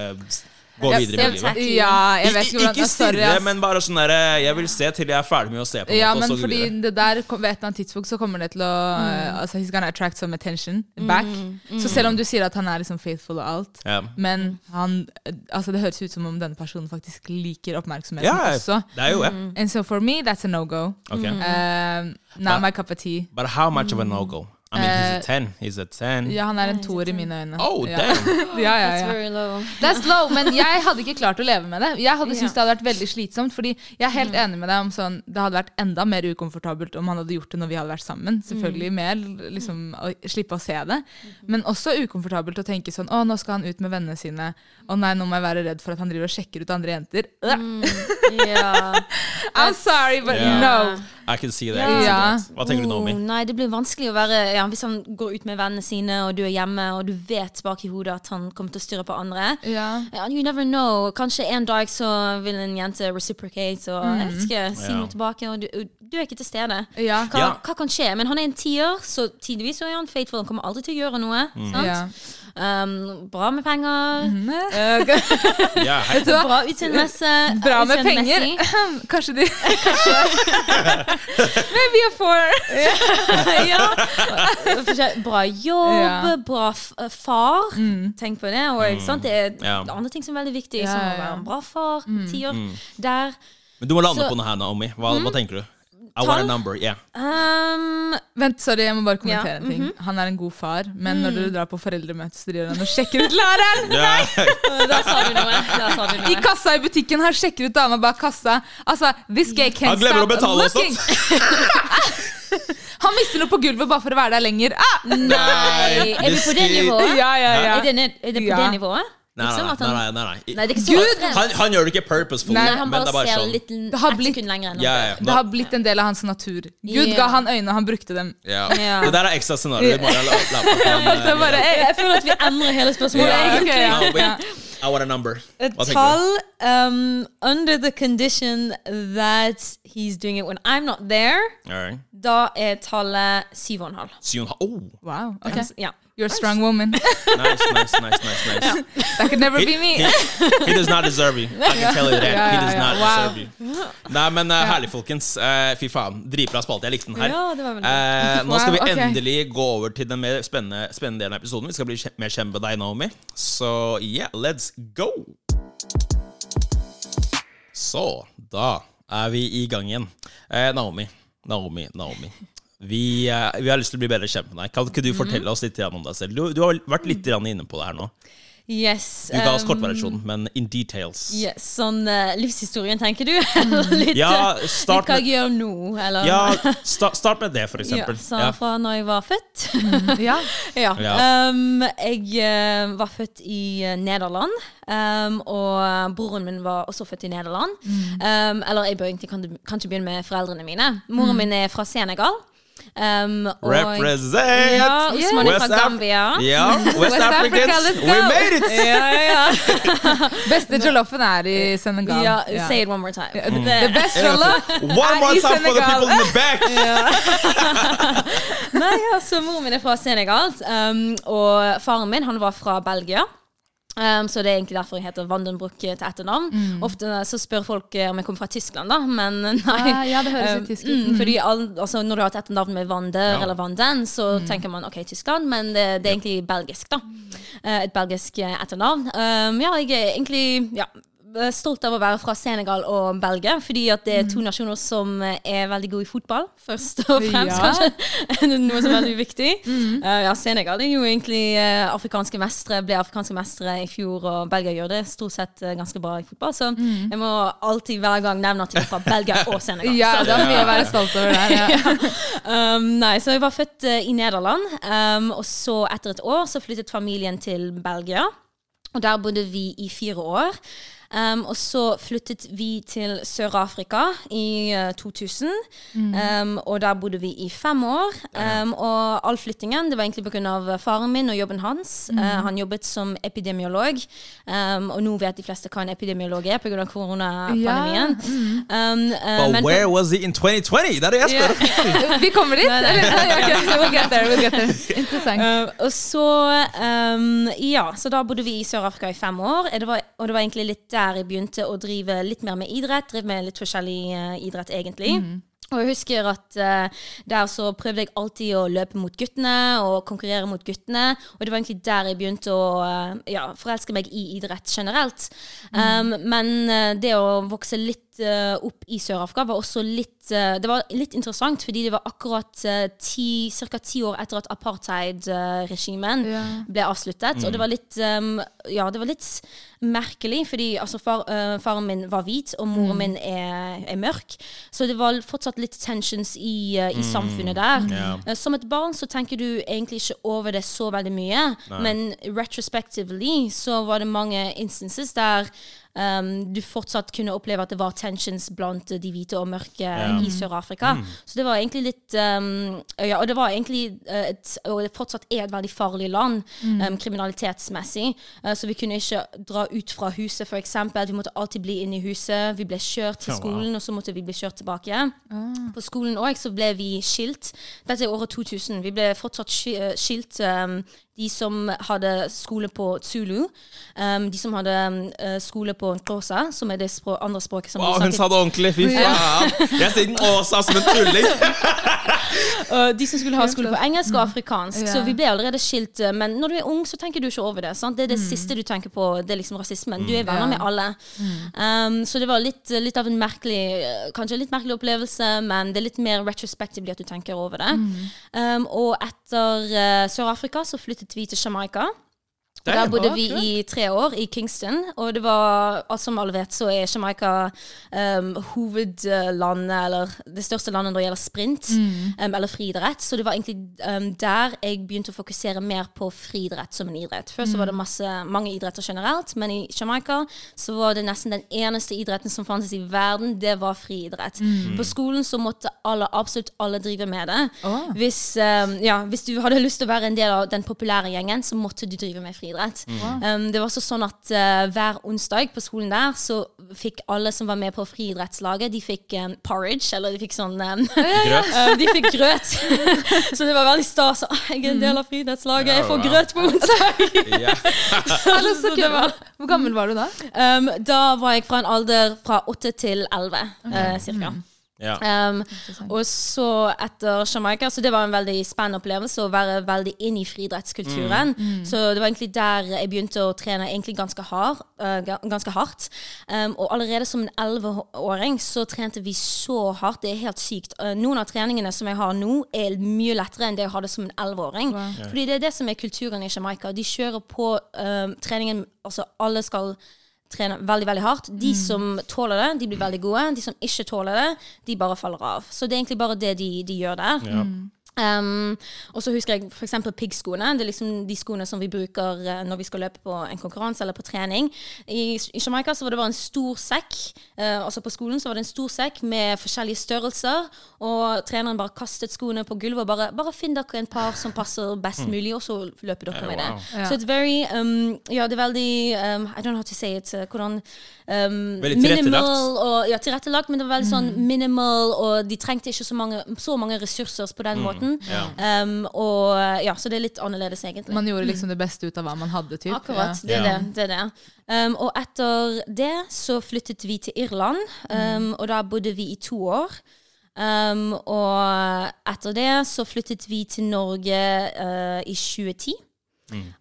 Speaker 1: gå videre med livet.
Speaker 2: Ja, jeg vet ikke hvordan
Speaker 1: ikke stirre, men bare sånn derre Jeg vil se til jeg er ferdig med å se på
Speaker 2: Ja,
Speaker 1: måte,
Speaker 2: men fordi
Speaker 1: videre.
Speaker 2: det der ved et eller annet tidspunkt så kommer det til å
Speaker 3: Mm.
Speaker 2: altså, He's gonna attract some attention back. Så selv om du sier at han er liksom faithful og alt,
Speaker 1: Ja.
Speaker 2: men han Altså det høres ut som om denne personen faktisk liker oppmerksomheten
Speaker 1: Ja,
Speaker 2: også.
Speaker 1: det er jo det.
Speaker 3: Mm.
Speaker 2: And so for me, that's a no-go.
Speaker 1: Okay.
Speaker 2: Uh, not my cup of tea.
Speaker 1: But how much of a no-go? I mean, he's a ten. He's a ten.
Speaker 2: Ja, han er en toer i mine øyne.
Speaker 1: Oh,
Speaker 2: ja.
Speaker 1: damn.
Speaker 2: ja, ja,
Speaker 3: That's very low.
Speaker 2: That's low, men jeg hadde ikke klart å leve med det. Jeg hadde syntes det hadde vært veldig slitsomt. Fordi jeg er helt enig med deg om sånn Det hadde vært enda mer ukomfortabelt om han hadde gjort det når vi hadde vært sammen. Selvfølgelig mer liksom å slippe å se det. Men også ukomfortabelt å tenke sånn Å, nå skal han ut med vennene sine. Å nei, nå må jeg være redd for at han driver og sjekker ut andre jenter. Mm,
Speaker 3: Ja.
Speaker 2: I'm sorry, but
Speaker 1: yeah.
Speaker 2: no.
Speaker 1: I can see that.
Speaker 3: Ja.
Speaker 1: I can see
Speaker 2: Ja.
Speaker 1: that. Hva tenker du,
Speaker 3: Oh,
Speaker 1: Naomi?
Speaker 3: nei, det blir vanskelig å være ja, Hvis han går ut med vennene sine, og du er hjemme, og du vet bak i hodet at han kommer til å styre på andre.
Speaker 2: Ja.
Speaker 3: Ja, you never know. Kanskje en dag så vil en jente reciprocate og jeg vet ikke, si
Speaker 1: Ja.
Speaker 3: noe tilbake, og du, du er ikke til stede.
Speaker 2: Ja.
Speaker 3: Hva,
Speaker 1: Ja.
Speaker 3: hva kan skje? Men han er en tier, så tidvis er han faithful. Han kommer alltid til å gjøre noe. Sant? Um, bra med penger.
Speaker 2: Mm.
Speaker 1: Ja?
Speaker 3: Bra utseendemessig.
Speaker 2: Bra med penger. Kanskje de Maybe a four.
Speaker 3: ja. Bra jobb, bra far. Tenk på det. Og? Det er
Speaker 1: Ja.
Speaker 3: andre ting som er veldig viktig, som å være en bra far. Tier. Der.
Speaker 1: Men du må lande
Speaker 3: Så-
Speaker 1: på noe her, Naomi. Hva, hva tenker du? I want a number, yeah.
Speaker 3: Um,
Speaker 2: Vent, sorry, jeg må bare kommentere
Speaker 3: Ja,
Speaker 2: en ting. Han er en god far, men når dere drar på foreldremøte, så driver han og sjekker ut læreren!
Speaker 1: Nei!
Speaker 3: da sa du noe. Sa
Speaker 2: I kassa i butikken, han sjekker ut dama bak kassa. Altså, this gay can't
Speaker 1: Han glemmer å betale
Speaker 2: looking. Han mister noe på gulvet bare for å være der lenger. Ah!
Speaker 3: Nei, er vi på det nivået?
Speaker 2: Ja, ja, ja.
Speaker 3: Er det, er det på
Speaker 2: Ja.
Speaker 3: det nivået?
Speaker 1: Nei,
Speaker 3: Liksom
Speaker 1: nei, nei, nei, nei.
Speaker 3: Nei, så
Speaker 2: Gud!
Speaker 1: Han, han gjør det ikke purposeful,
Speaker 2: Nei,
Speaker 3: Nei, han
Speaker 1: men
Speaker 3: bare,
Speaker 1: det bare
Speaker 3: ser
Speaker 1: sånn.
Speaker 3: litt
Speaker 2: Det har blitt-
Speaker 3: lenger
Speaker 1: Ja, ja.
Speaker 2: Det har blitt en del av hans natur. Gud
Speaker 3: yeah.
Speaker 2: ga han øyne, han brukte dem.
Speaker 1: Yeah.
Speaker 3: Yeah.
Speaker 1: Det der er ekstra scenario. Bare la, la på. Men, eh,
Speaker 2: bare,
Speaker 3: Jeg, jeg føler at vi endrer hele spørsmålet. egentlig.
Speaker 2: ok, ja.
Speaker 1: Naomi,
Speaker 2: Ja.
Speaker 1: I want a number. Et?
Speaker 3: Tall, um, under the condition that he's doing it when I'm not there,
Speaker 1: right.
Speaker 3: da er tallet syv og en halv.
Speaker 1: Syv og en halv. Oh,
Speaker 2: Wow, Okay.
Speaker 3: Ja.
Speaker 2: You're a strong woman.
Speaker 1: nice, nice, nice, nice, nice.
Speaker 2: That could never
Speaker 1: He,
Speaker 2: be me.
Speaker 1: he, he does not deserve you. I can tell you that.
Speaker 2: Yeah,
Speaker 1: He does not
Speaker 2: Wow.
Speaker 1: deserve you. Nei, men uh, herlig, folkens. Uh, fy faen. Dritbra spalte. Jeg likte den her.
Speaker 3: Ja, det var veldig
Speaker 1: Eh, nå skal vi
Speaker 2: Wow, ok.
Speaker 1: endelig gå over til den mer spennende, spennende delen av episoden. Vi skal bli mer kjent med deg, Naomi. Så yeah, let's go! Så da er vi i gang igjen. Eh, Naomi, Naomi, Naomi. Vi, eh, vi har lyst til å bli bedre kjent med deg. Kan ikke du
Speaker 3: Mhm.
Speaker 1: fortelle oss litt om deg selv? Du, du har vært litt inne på det her nå.
Speaker 3: Yes.
Speaker 1: Du ga oss
Speaker 3: um,
Speaker 1: kortversjonen, men in details.
Speaker 3: yes. Sånn uh, livshistorien, tenker du? Eller litt,
Speaker 1: Ja,
Speaker 3: eh,
Speaker 1: start
Speaker 3: litt hva jeg gjør nå, eller?
Speaker 1: Ja, sta, start med det, for
Speaker 3: Ja,
Speaker 1: eksempel.
Speaker 3: så
Speaker 1: Ja.
Speaker 3: fra når jeg var født.
Speaker 2: Ja.
Speaker 3: ja.
Speaker 1: Ja.
Speaker 3: Um, jeg uh, var født i Nederland, um, og broren min var også født i Nederland. Um, eller jeg bør egentlig kan, kanskje begynne med foreldrene mine. Moren min er fra Senegal. Um, og-
Speaker 1: Represent!
Speaker 3: Ja, Osman
Speaker 1: West
Speaker 3: fra Gambia.
Speaker 1: Ja, West,
Speaker 2: West Africa,
Speaker 1: Africans,
Speaker 2: Africa,
Speaker 1: we made it!
Speaker 3: Ja, ja.
Speaker 2: Beste jollofen er i Senegal.
Speaker 3: ja,
Speaker 2: yeah.
Speaker 3: say it one more time.
Speaker 2: The
Speaker 3: the
Speaker 2: best jollof
Speaker 1: One more
Speaker 2: er i
Speaker 1: time for the
Speaker 2: Senegal.
Speaker 1: people in the back!
Speaker 3: Nei, ja, så Moren min er fra Senegal, um, og faren min han var fra Belgia. Um, så det er egentlig derfor jeg heter Vandenbruch til etternavn.
Speaker 2: Mm.
Speaker 3: Ofte så spør folk eh, om jeg kommer fra Tyskland, da, men nei.
Speaker 2: Ah, ja, det høres
Speaker 3: Um,
Speaker 2: tysk ut.
Speaker 3: Mm, fordi all, altså, Når du har et etternavn med Wander
Speaker 1: Ja.
Speaker 3: eller Vanden, så
Speaker 2: Mm.
Speaker 3: tenker man ok, Tyskland, men det, det er egentlig belgisk, da. Uh, et belgisk eh, etternavn. Um, ja, jeg er egentlig ja, stolt av å være fra Senegal og Belgia, fordi at det er
Speaker 2: Mm.
Speaker 3: to nasjoner som eh, er veldig gode i fotball, først og fremst,
Speaker 2: Ja. Mm.
Speaker 3: kanskje. Noe som er veldig viktig. Eh, ja, Senegal er jo egentlig uh, afrikanske mestere, ble afrikanske mestere i fjor, og Belgia gjør det stort sett uh, ganske bra i fotball, så jeg må alltid hver gang nevne at jeg er fra Belgia og Senegal.
Speaker 2: Mm. Ja,
Speaker 3: Så-
Speaker 2: det er mye å være stolt over der. Ja.
Speaker 3: Um, nei, så jeg var født eh, i Nederland, um, og så etter et år så flyttet familien til Belgia. Og der bodde vi i fire år. Um, og så flyttet vi til Sør-Afrika i uh, 2000. Um, og der bodde vi i fem år. Um, og all flyttingen det var egentlig pga. faren min og jobben hans. Uh, han jobbet som epidemiolog. Um, og nå vet de fleste hva en epidemiolog er pga. koronapandemien. Um, uh,
Speaker 1: But
Speaker 3: men-
Speaker 1: where was he in 2020? Det er det jeg spør.
Speaker 2: Vi kommer dit. Eller, ja, ok, so we'll get there, we'll get there. Interessant.
Speaker 3: Og så um, Ja, så da bodde vi i Sør-Afrika i fem år. Det var, og det var egentlig litt der jeg begynte å drive litt mer med idrett. Drive med litt forskjellig uh, idrett, egentlig. Og jeg husker at uh, der så prøvde jeg alltid å løpe mot guttene og konkurrere mot guttene. Og det var egentlig der jeg begynte å uh, ja, forelske meg i idrett generelt. Um, men uh, det å vokse litt eh, opp i Sør-Afrika var også litt uh, Det var litt interessant, fordi det var akkurat uh, ca. ti år etter at apartheid-regimen
Speaker 2: Ja.
Speaker 3: ble avsluttet. Og det var litt um, Ja, det var litt merkelig, fordi altså, far, faren min var hvit, og moren min er, er mørk. Så det var fortsatt litt tensions i, i samfunnet der. Yeah. Som et barn så tenker du egentlig ikke over det så veldig mye, men retrospectively så var det mange instances der um, du fortsatt kunne oppleve at det var tensions blant de hvite og mørke i Sør-Afrika. Så det var egentlig litt um, Ja, og det var egentlig eh, et, og det fortsatt er et veldig farlig land um, kriminalitetsmessig. Uh, så vi kunne ikke dra ut fra huset, for eksempel. Vi måtte alltid bli inne i huset. Vi ble kjørt til skolen, og så måtte vi bli kjørt tilbake. På skolen òg så ble vi skilt. Dette er året 2000. Vi ble fortsatt eh, skilt. Um, de som hadde skole på Zulu. Um, de som hadde um, skole på nkosa, som er det språk, andre språket som
Speaker 1: Wow,
Speaker 3: de
Speaker 1: hun sa det ordentlig. Fy faen. Jeg sier nkosa som en tulling.
Speaker 3: De som skulle ha skole på engelsk og afrikansk.
Speaker 2: Yeah.
Speaker 3: Så vi ble allerede skilt. eh, Men når du er ung, så tenker du ikke over det. Sant? Det er det siste du tenker på. Det er liksom rasismen. Du er venner
Speaker 2: Ja.
Speaker 3: med alle. Um, så det var litt, litt av en merkelig Kanskje litt merkelig opplevelse, men det er litt mer retrospectively at du tenker over det. Um, og etter uh, Sør-Afrika så flyttet til Jamaica. Der bodde vi i tre år, i Kingston. Og det var, som alle vet, så er Jamaica um, hovedlandet, eller det største landet når det gjelder sprint, um, eller friidrett. Så det var egentlig um, der jeg begynte å fokusere mer på friidrett som en idrett. Før så var det masse, mange idretter generelt, men i Jamaica så var det nesten den eneste idretten som fantes i verden, det var friidrett. På skolen så måtte alle, absolutt alle drive med det.
Speaker 2: Oh.
Speaker 3: Hvis, um, ja, hvis du hadde lyst til å være en del av den populære gjengen, så måtte du drive med friidrett. Um, det var også sånn at uh, hver onsdag på skolen der, så fikk alle som var med på friidrettslaget, de fikk um, porridge, eller de fikk sånn um,
Speaker 1: Grøt.
Speaker 3: uh, De fikk grøt. så det var veldig stas. Jeg er en del av friidrettslaget, jeg får grøt på onsdag!
Speaker 2: Så
Speaker 3: Så det var-
Speaker 2: Hvor gammel var du da?
Speaker 3: Um, da var jeg fra en alder fra åtte til elleve, uh, cirka.
Speaker 1: Ja.
Speaker 3: Um, og så etter Jamaica Så det var en veldig spennende opplevelse å være veldig inn i friidrettskulturen.
Speaker 1: Mm.
Speaker 3: Så det var egentlig der jeg begynte å trene egentlig ganske, hard, uh, ganske hardt. Um, og allerede som en elleveåring så trente vi så hardt. Det er helt sykt. Uh, noen av treningene som jeg har nå, er mye lettere enn det jeg hadde som en elleveåring. Fordi det er det som er kulturen i Jamaica. De kjører på um, treningen Altså alle skal trener veldig veldig hardt. De som tåler det, de blir veldig gode. De som ikke tåler det, de bare faller av. Så det er egentlig bare det de, de gjør der.
Speaker 1: Ja.
Speaker 3: Um, og så husker jeg f.eks. piggskoene. Det er liksom de skoene som vi bruker eh, når vi skal løpe på en konkurranse eller på trening. I, i Jamaica så var det bare en stor sekk. Uh, altså på skolen så var det en stor sekk med forskjellige størrelser. Og treneren bare kastet skoene på gulvet og bare, bare finn dere en par som passer best mulig, og så løper dere med det. Så it's very um, Ja, det er veldig um, I don't know how to say it. Uh, hvordan um,
Speaker 1: Veldig tilrettelagt.
Speaker 3: Minimal og, ja, tilrettelagt, men det var veldig sånn minimal, og de trengte ikke så mange, så mange ressurser på den måten.
Speaker 1: Ja.
Speaker 3: Um, og ja, Så det er litt annerledes, egentlig.
Speaker 2: Man gjorde liksom det beste ut av hva man hadde. Typ.
Speaker 3: Akkurat. Det er
Speaker 1: Ja.
Speaker 3: det. det, er det. Um, og etter det så flyttet vi til Irland, um, og da bodde vi i to år. Um, og etter det så flyttet vi til Norge uh, i 2010.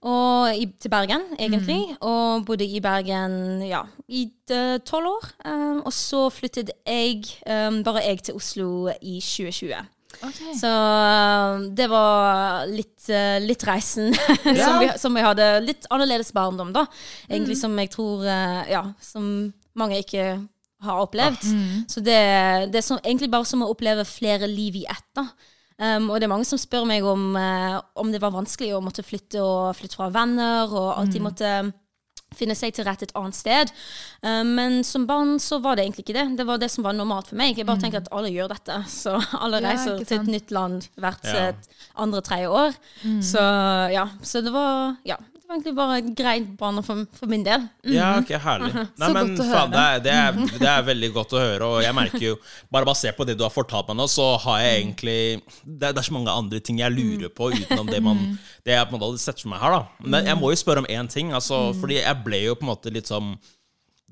Speaker 3: Og i, til Bergen, egentlig. Og bodde i Bergen ja, i eh, tolv år. Um, og så flyttet jeg, um, bare jeg, til Oslo i 2020. Så um, det var litt, eh, litt reisen som, vi, som vi hadde. Litt annerledes barndom, da. Egentlig som jeg tror eh, Ja, som mange ikke har opplevd. Så det, det er som, egentlig bare som å oppleve flere liv i ett. da. Um, og det er mange som spør meg om, eh, om det var vanskelig å måtte flytte og flytte fra venner, og alltid måtte finne seg til rette et annet sted. Um, men som barn så var det egentlig ikke det. Det var det som var normalt for meg. Jeg bare tenker at alle gjør dette. Så alle reiser
Speaker 2: ja,
Speaker 3: til et nytt land hvert
Speaker 1: Ja.
Speaker 3: eh, andre-tredje år. Så ja, så det var ja, egentlig bare greit barn for, for min del.
Speaker 1: Ja, ok, herlig. Nei,
Speaker 2: Så
Speaker 1: men
Speaker 2: godt å
Speaker 1: faen, det, er, det, er, det er veldig godt å høre, og jeg merker jo Bare basert på det du har fortalt meg nå, så har jeg egentlig Det er, det er så mange andre ting jeg lurer på utenom det man Det jeg på en måte hadde sett for meg her, da. Men jeg må jo spørre om én ting, altså, fordi jeg ble jo på en måte litt sånn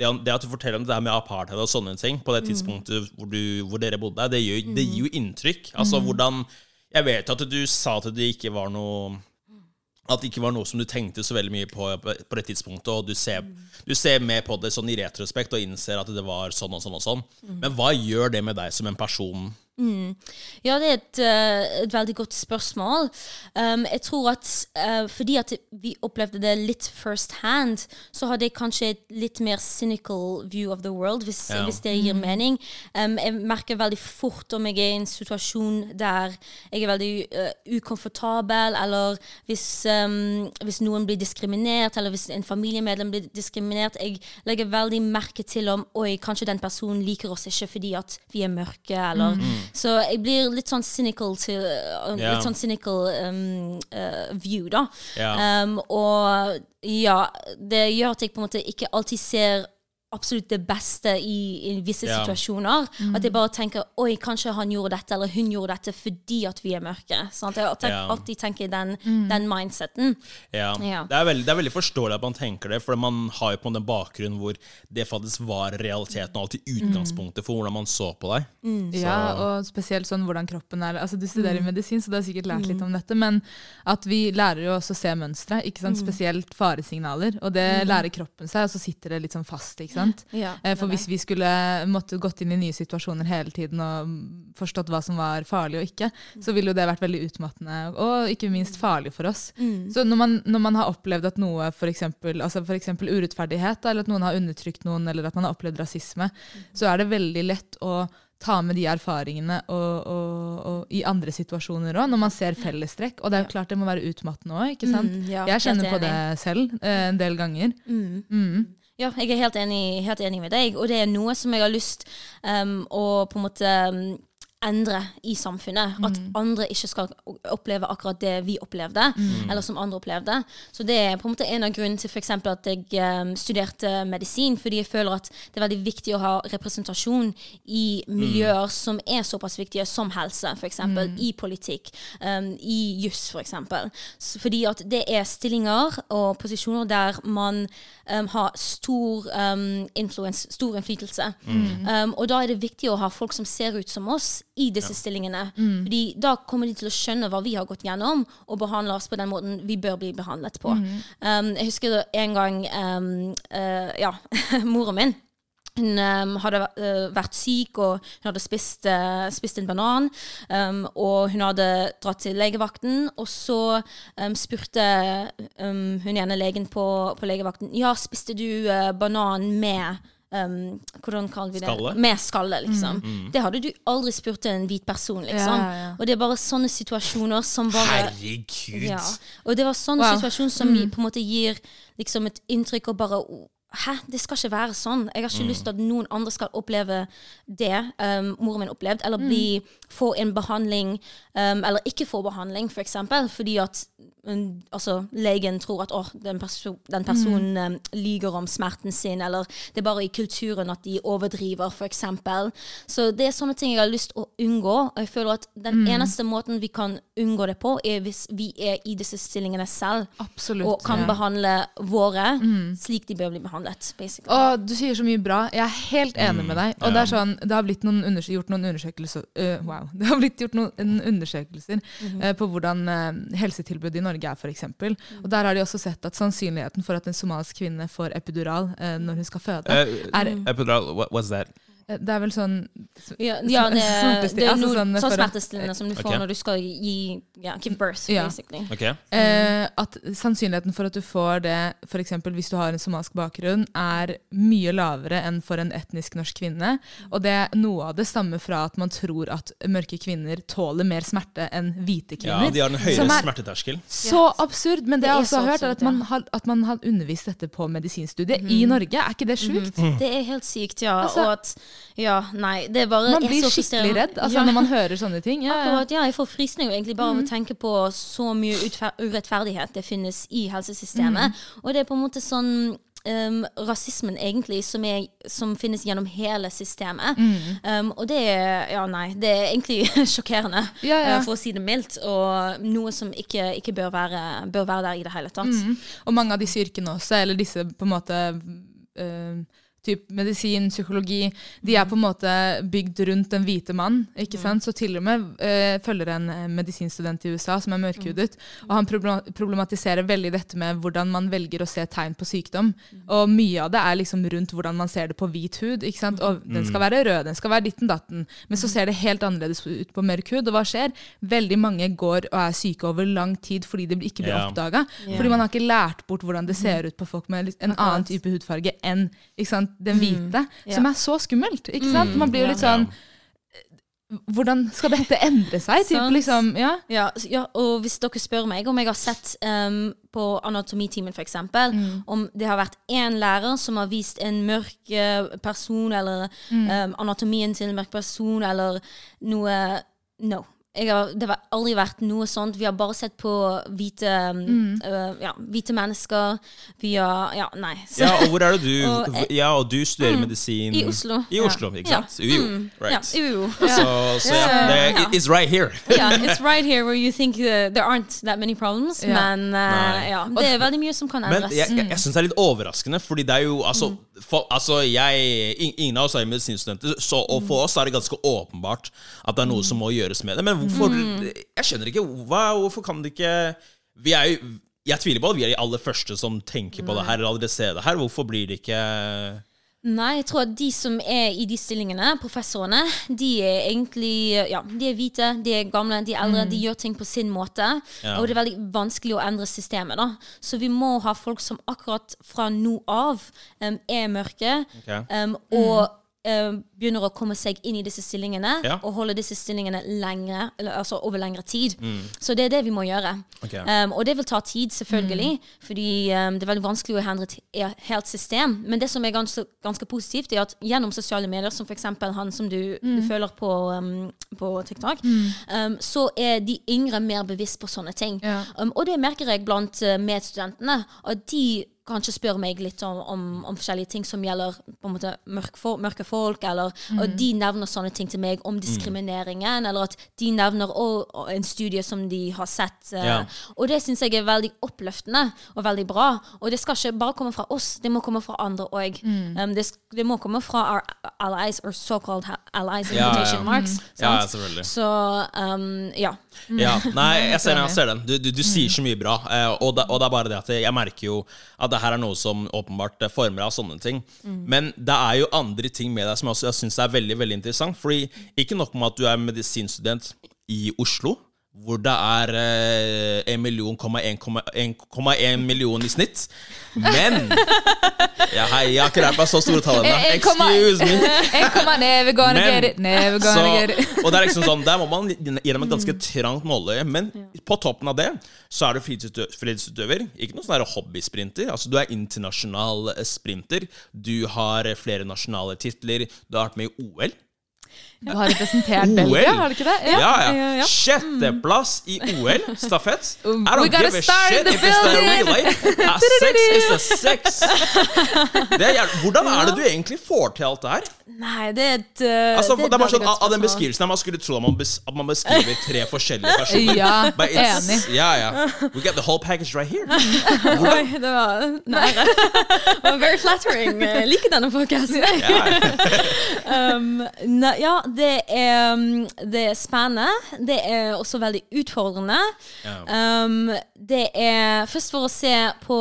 Speaker 1: det, at du forteller om det her med apartheid og sånne ting på det tidspunktet hvor, du, hvor dere bodde, det gir, det gir jo inntrykk. Altså hvordan Jeg vet at du sa at det ikke var noe at det ikke var noe som du tenkte så veldig mye på på det tidspunktet, og du ser, du ser med på det sånn i retrospekt og innser at det var sånn og sånn og sånn. Men hva gjør det med deg som en person?
Speaker 3: Ja, det er et, eh, et veldig godt spørsmål. Um, jeg tror at uh, fordi at vi opplevde det litt first hand, så hadde jeg kanskje et litt mer cynical view of the world, hvis,
Speaker 1: Ja.
Speaker 3: hvis det gir mening. Um, jeg merker veldig fort om jeg er i en situasjon der jeg er veldig uh, ukomfortabel, eller hvis, um, hvis noen blir diskriminert, eller hvis en familiemedlem blir diskriminert. Jeg legger veldig merke til om oi, kanskje den personen liker oss ikke fordi at vi er mørke, eller Så jeg blir litt sånn cynical til uh,
Speaker 1: yeah.
Speaker 3: Litt sånn cynical um, uh, view, da.
Speaker 1: Yeah.
Speaker 3: Um, og ja, det gjør at jeg på en måte ikke alltid ser absolutt det beste i, i visse
Speaker 1: Ja.
Speaker 3: situasjoner. At jeg bare tenker oi, kanskje han gjorde dette, eller hun gjorde dette fordi at vi er mørke. Sant? Jeg tenker,
Speaker 1: Ja.
Speaker 3: alltid tenker den, den mindseten.
Speaker 1: Ja.
Speaker 3: Ja.
Speaker 1: Det, er veldig, det er veldig forståelig at man tenker det, for man har jo på en bakgrunn hvor det faktisk var realiteten og alltid utgangspunktet for hvordan man så på deg.
Speaker 2: Ja, og spesielt sånn hvordan kroppen er. Altså, du studerer
Speaker 3: Mm.
Speaker 2: medisin, så du har sikkert lært litt om dette, men at vi lærer jo også å se mønstre, ikke sant?
Speaker 3: Mm.
Speaker 2: spesielt faresignaler, og det lærer kroppen seg, og så sitter det litt sånn fast, ikke sant?
Speaker 3: Ja,
Speaker 2: Eh, For hvis vi skulle måtte gått inn i nye situasjoner hele tiden og mm, forstått hva som var farlig og ikke, så ville jo det vært veldig utmattende, og ikke minst farlig for oss. Så når man, når man har opplevd at noe, eksempel, altså for urettferdighet, eller at noen har undertrykt noen, eller at man har opplevd rasisme, så er det veldig lett å ta med de erfaringene og, og, og i andre situasjoner òg, når man ser fellestrekk. Og det er jo klart det må være utmattende òg.
Speaker 3: Mm, ja,
Speaker 2: jeg kjenner
Speaker 3: helt
Speaker 2: på det selv eh, en del ganger. Mm.
Speaker 3: Ja, jeg er helt enig, helt enig med deg, og det er noe som jeg har lyst um, å på en måte um, endre i samfunnet. At andre ikke skal oppleve akkurat det vi opplevde, eller som andre opplevde. Så det er på en måte en av grunnene til f.eks. at jeg um, studerte medisin, fordi jeg føler at det er veldig viktig å ha representasjon i miljøer som er såpass viktige som helse, f.eks. Mm. I politikk, um, i juss, f.eks. For fordi at det er stillinger og posisjoner der man um, har stor influence, stor innflytelse. Mm. og da er det viktig å ha folk som ser ut som oss i disse ja. stillingene. Mm. Fordi da kommer de til å skjønne hva vi har gått gjennom, og behandle oss på den måten vi bør bli behandlet på. Mm. Um, jeg husker en gang um, uh, Ja, moren min. Hun um, hadde uh, vært syk, og hun hadde spist, uh, spist en banan. Um, og hun hadde dratt til legevakten, og så um, spurte hun ene legen på, på legevakten Ja, spiste du uh, banan med um, Hvordan kaller vi det?
Speaker 1: Skalle?
Speaker 3: Med skalle, liksom. Mm. mm. Det hadde du aldri spurt en hvit person, liksom. Ja, ja. Og det er bare sånne situasjoner som bare
Speaker 1: Herregud!
Speaker 3: Ja. Og det var sånne wow. situasjoner som mm. på en måte gir liksom et inntrykk og bare Hæ, det skal ikke være sånn. Jeg har ikke mm. lyst til at noen andre skal oppleve det um, moren min opplevde, eller mm. bli, få en behandling, um, eller ikke få behandling, f.eks. For fordi at altså, legen tror at oh, den, perso den, personen mm. lyger om smerten sin, eller det er bare i kulturen at de overdriver, f.eks. Så det er sånne ting jeg har lyst å unngå. Og jeg føler at den mm. eneste måten vi kan unngå det på, er hvis vi er i disse stillingene selv,
Speaker 2: Absolutt,
Speaker 3: og kan ja. behandle våre mm. slik de bør bli behandlet basically.
Speaker 2: Og du sier så mye bra. Jeg er helt enig med deg. Og ja. det er sånn, det har blitt noen gjort noen undersøkelser uh, Wow. Det har blitt gjort noen undersøkelser uh, på hvordan uh, helsetilbudet i Norge er, f.eks. Mm. Og der har de også sett at sannsynligheten for at en somalisk kvinne får epidural når hun skal føde, er
Speaker 1: Epidural, what was that?
Speaker 2: Eh, det er vel sånn
Speaker 3: Ja, ja det, det, er altså noe sånn, sånn smertestillende som du får okay. når du skal gi ja, give birth, ja. basically.
Speaker 1: Okay.
Speaker 2: Eh, at sannsynligheten for at du får det, f.eks. hvis du har en somalisk bakgrunn, er mye lavere enn for en etnisk norsk kvinne. Og det, noe av det stammer fra at man tror at mørke kvinner tåler mer smerte enn hvite kvinner.
Speaker 1: Ja, de har en høyere smerteterskel.
Speaker 2: Så absurd. Men det, det jeg også har hørt, er at man har, at man har undervist dette på medisinstudiet mm. i Norge. Er ikke det sjukt?
Speaker 3: Mm. Det er helt sykt, ja. Altså, og at ja, nei, det er bare
Speaker 2: Man blir skikkelig redd altså, ja. når man hører sånne ting.
Speaker 3: Ja, Akkurat, ja, jeg får frysninger egentlig bare av mm. å tenke på så mye urettferdighet det finnes i helsesystemet. Mm. Og det er på en måte sånn Um, rasismen egentlig som, er, som, finnes gjennom hele systemet. Mm. Um, og det er Ja, nei. Det er egentlig sjokkerende, ja, ja. Uh, for å si det mildt. Og noe som ikke, ikke bør, være, bør, være, der i det hele tatt. Mm.
Speaker 2: Og mange av disse yrkene også, eller disse på en måte uh, typ medisin, psykologi, de er på en måte bygd rundt den hvite mann. ikke mm. sant? Så til og med uh, følger en eh, medisinstudent i USA som er mørkhudet, mm. og han problematiserer veldig dette med hvordan man velger å se tegn på sykdom. Mm. Og mye av det er liksom rundt hvordan man ser det på hvit hud. ikke sant? Og den skal være rød, den skal være ditten datten. Men så ser det helt annerledes ut på mørk hud. Og hva skjer? Veldig mange går og er syke over lang tid fordi det ikke blir yeah. oppdaga. Yeah. Fordi man har ikke lært bort hvordan det ser ut på folk med en annen type hudfarge enn ikke sant? Den hvite, mm. ja. som er så skummelt. ikke sant? Mm. Man blir jo litt sånn hvordan skal dette endre seg? Typ, liksom, ja.
Speaker 3: Ja, ja. og hvis dere spør meg om jeg har sett um, på anatomitimen f.eks. Mm. om det har vært én lærer som har vist en mørk uh, person, eller mm. um, anatomien til en mørk person, eller noe No har, det har aldri vært noe sånt. Vi har bare sett på hvite, mm. uh, ja, hvite mennesker. Vi har Ja, nei.
Speaker 1: Så. Ja, og hvor er det du og, Ja, og du studerer mm, medisin
Speaker 3: I Oslo.
Speaker 1: I Oslo, ja. ikke sant?
Speaker 3: Ja.
Speaker 1: UiO. Mm, right.
Speaker 3: Ja, UiO.
Speaker 1: Så, så ja, det, it's right here.
Speaker 3: yeah, it's right here where you think uh, there aren't that many problems. Men uh, ja, det er veldig mye som kan endres.
Speaker 1: Men jeg, jeg, jeg syns det er litt overraskende, fordi det er jo altså, mm. For, altså jeg, Ingen av oss er medisinstudenter, så, og for oss er det ganske åpenbart at det er noe som må gjøres med det. Men hvorfor mm. Jeg skjønner ikke hva, Hvorfor kan det ikke Vi er jo Jeg tviler på at vi er de aller første som tenker på det her eller ser det her. Hvorfor blir det ikke
Speaker 3: Nei, jeg tror at de som er i de stillingene, professorene, de er egentlig Ja, de er hvite, de er gamle, de er eldre, mm. de gjør ting på sin måte. Ja. Og det er veldig vanskelig å endre systemet, da. Så vi må ha folk som akkurat fra nå av um, er mørke, okay. um, og mm eh, begynner å komme seg inn i disse stillingene
Speaker 1: Ja.
Speaker 3: og holde disse stillingene lengre, eller, altså over lengre tid. Så det er det vi må gjøre.
Speaker 1: Okay.
Speaker 3: Um, og det vil ta tid, selvfølgelig, fordi um, det er veldig vanskelig å hendre et helt system. Men det som er ganske, ganske positivt, er at gjennom sosiale medier, som f.eks. han som du, du føler på, um, på TikTok, um, så er de yngre mer bevisst på sånne ting.
Speaker 2: Ja.
Speaker 3: Um, og det merker jeg blant uh, medstudentene. At de kanskje spør meg litt om, om, om forskjellige ting som gjelder på en måte mørke folk, eller og de nevner sånne ting til meg om diskrimineringen, eller at de nevner også, en studie som de har sett. eh,
Speaker 1: Ja.
Speaker 3: Og det syns jeg er veldig oppløftende og veldig bra. Og det skal ikke bare komme fra oss, det må komme fra andre òg. Um, det, det må komme fra our allies, or so-called allies,
Speaker 1: Ja,
Speaker 3: invitation
Speaker 1: ja.
Speaker 3: marks.
Speaker 1: Ja, selvfølgelig.
Speaker 3: Så um, ja.
Speaker 1: Ja, nei, jeg ser, jeg ser den. Du, du, du sier så mye bra. eh, og, det, og det er bare det at jeg merker jo at det her er noe som åpenbart eh, former av sånne ting. Men det er jo andre ting med deg som jeg også syns er veldig veldig interessant. Fordi ikke nok med at du er medisinstudent i Oslo, hvor det er eh, 1 million, 1,1 million i snitt. Men ja, hei, Jeg har ikke lært meg så store tall ennå. Excuse me. Men-
Speaker 2: get it,
Speaker 1: Så, og det er liksom sånn, Der må man gjennom et ganske trangt nåløye. Men på toppen av det så er du fritidsutø- fritidsutøver. Ikke noen sånn hobbysprinter. Altså Du er internasjonal eh, sprinter. Du har eh, flere nasjonale titler. Du har vært med i OL.
Speaker 2: Du har representert Belgia, har du ikke det?
Speaker 1: Ja, ja.
Speaker 3: ja, ja.
Speaker 1: Sjetteplass i OL stafett.
Speaker 2: Um,
Speaker 1: I don't give a shit if it's the
Speaker 2: building.
Speaker 1: relay. A six is a six. Det er, hvordan er det du egentlig får til alt det her?
Speaker 3: Nei, det er et uh,
Speaker 1: Altså, det, er bare sånn, Av den beskrivelsen her, Man skulle tro at man, bes, at man beskriver tre forskjellige personer.
Speaker 2: Ja,
Speaker 1: But it's-
Speaker 2: enig.
Speaker 1: Ja, ja. We get the whole package right here.
Speaker 3: Oi, det var nære. Det var very flattering. Jeg liker denne podkasten.
Speaker 1: Ja.
Speaker 3: Um, ja, det er, um, det er spennende. Det er også veldig utfordrende.
Speaker 1: Ja.
Speaker 3: Um, det er Først for å se på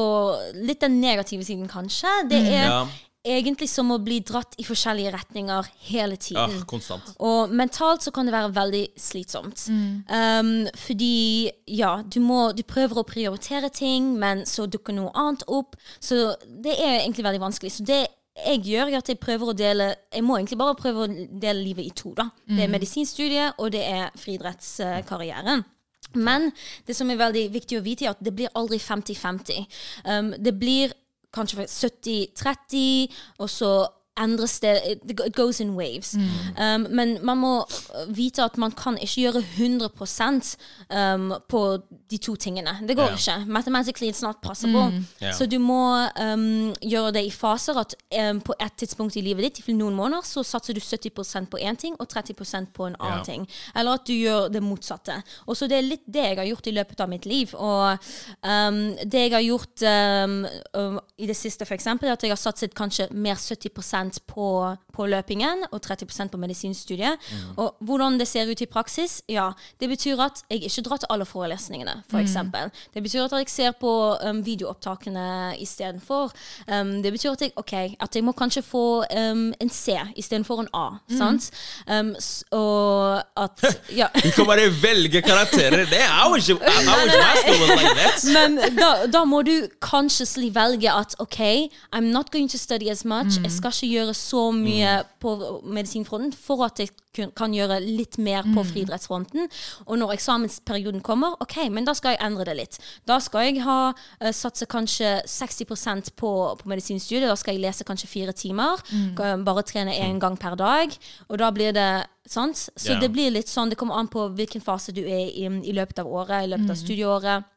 Speaker 3: litt den negative siden, kanskje. Det er
Speaker 1: Ja.
Speaker 3: egentlig som å bli dratt i forskjellige retninger hele
Speaker 1: ja,
Speaker 3: tiden.
Speaker 1: konstant.
Speaker 3: Og mentalt så kan det være veldig slitsomt. Um, fordi ja, du, må, du prøver å prioritere ting, men så dukker noe annet opp. Så det er egentlig veldig vanskelig. Så det jeg gjør, er at jeg prøver å dele Jeg må egentlig bare prøve å dele livet i to. da. Det er medisinstudiet, og det er friidrettskarrieren. Men det som er veldig viktig å vite, er at det blir aldri 50-50. Um, det blir kanskje 70-30, og så endres det It goes in waves. Um, men man må uh, vite at man kan ikke gjøre 100 um, på de to tingene. Det går
Speaker 1: yeah.
Speaker 3: ikke. Mathematically it's not possible.
Speaker 1: Ja.
Speaker 3: Så du må um, gjøre det i faser. At um, på et tidspunkt i livet ditt, i noen måneder, så satser du 70% på én ting og 30 på en annen
Speaker 1: yeah.
Speaker 3: ting. Eller at du gjør det motsatte. Og så det er litt det jeg har gjort i løpet av mitt liv. Og um, det jeg har gjort um, um, i det siste, eksempel, er at jeg har satset kanskje mer 70 på, på løpingen og 30% på medisinstudiet. Og hvordan det ser ut i praksis, ja, det betyr at jeg ikke drar til alle forelesningene, for eksempel. Det betyr at jeg ser på um, videoopptakene istedenfor. Um, det betyr at jeg, ok, at jeg må kanskje få um, en C istedenfor en A, sant? Um, s- og at, ja.
Speaker 1: Du kan bare velge karakterer. Det er jo ikke like that.
Speaker 3: Men da, da må du consciously velge at OK, I'm not going to study as much. Jeg skal ikke gjøre så mye på medisinfronten for at jeg kan gjøre litt mer på friidrettsfronten. Og når eksamensperioden kommer, OK, men da skal jeg endre det litt. Da skal jeg ha uh, satse kanskje 60% på, på medisinstudiet. Da skal jeg lese kanskje fire timer. Mm. Bare trene én gang per dag. Og da blir det Sant? Så
Speaker 1: yeah.
Speaker 3: det blir litt sånn, det kommer an på hvilken fase du er i i løpet av året, i løpet av studieåret.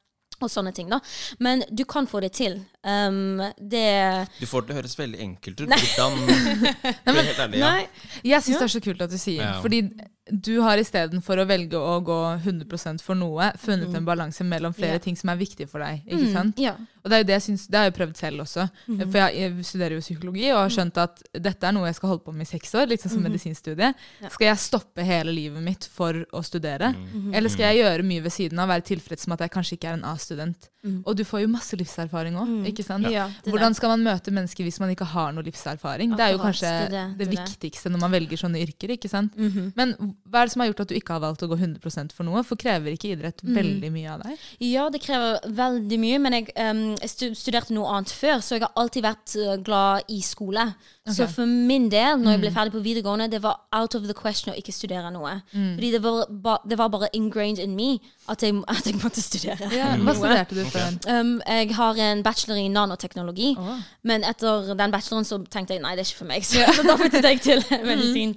Speaker 3: Og sånne ting, da. Men du kan få det til. Um, det
Speaker 1: Du får det til å høres veldig enkelt ut. Hvordan For helt ærlig, ja.
Speaker 3: Nei.
Speaker 2: Jeg syns det er så kult at du sier
Speaker 1: Ja.
Speaker 2: Fordi du har istedenfor å velge å gå 100% for noe, funnet en balanse mellom flere
Speaker 3: yeah.
Speaker 2: ting som er viktige for deg. ikke sant?
Speaker 3: Ja.
Speaker 2: Og det er jo det jeg synes, det har jeg prøvd selv også. For jeg, jeg studerer jo psykologi og har skjønt at dette er noe jeg skal holde på med i seks år, liksom som medisinstudie. Skal jeg stoppe hele livet mitt for å studere? Eller skal jeg gjøre mye ved siden av, være tilfreds med at jeg kanskje ikke er en A-student? Og du får jo masse livserfaring òg, ikke sant?
Speaker 3: Ja,
Speaker 2: Hvordan skal man møte mennesker hvis man ikke har noe livserfaring? Det er jo kanskje
Speaker 3: det
Speaker 2: det,
Speaker 3: det.
Speaker 2: viktigste når man velger sånne yrker, ikke sant? Men hva er det som har gjort at du ikke har valgt å gå 100 for noe? For krever ikke idrett
Speaker 3: Mm.
Speaker 2: veldig mye av deg?
Speaker 3: Ja, det krever veldig mye, men jeg, um, jeg studerte noe annet før, så jeg har alltid vært uh, glad i skole. Så for min del, når jeg ble ferdig på videregående, det var out of the question å ikke studere noe. Fordi det var, ba, det var bare ingrained in me at jeg, at jeg måtte studere.
Speaker 2: Hva studerte du før?
Speaker 3: Um, jeg har en bachelor i nanoteknologi,
Speaker 2: Oh.
Speaker 3: men etter den bacheloren så tenkte jeg nei, det er ikke for meg. Så, så da flyttet jeg til medisin.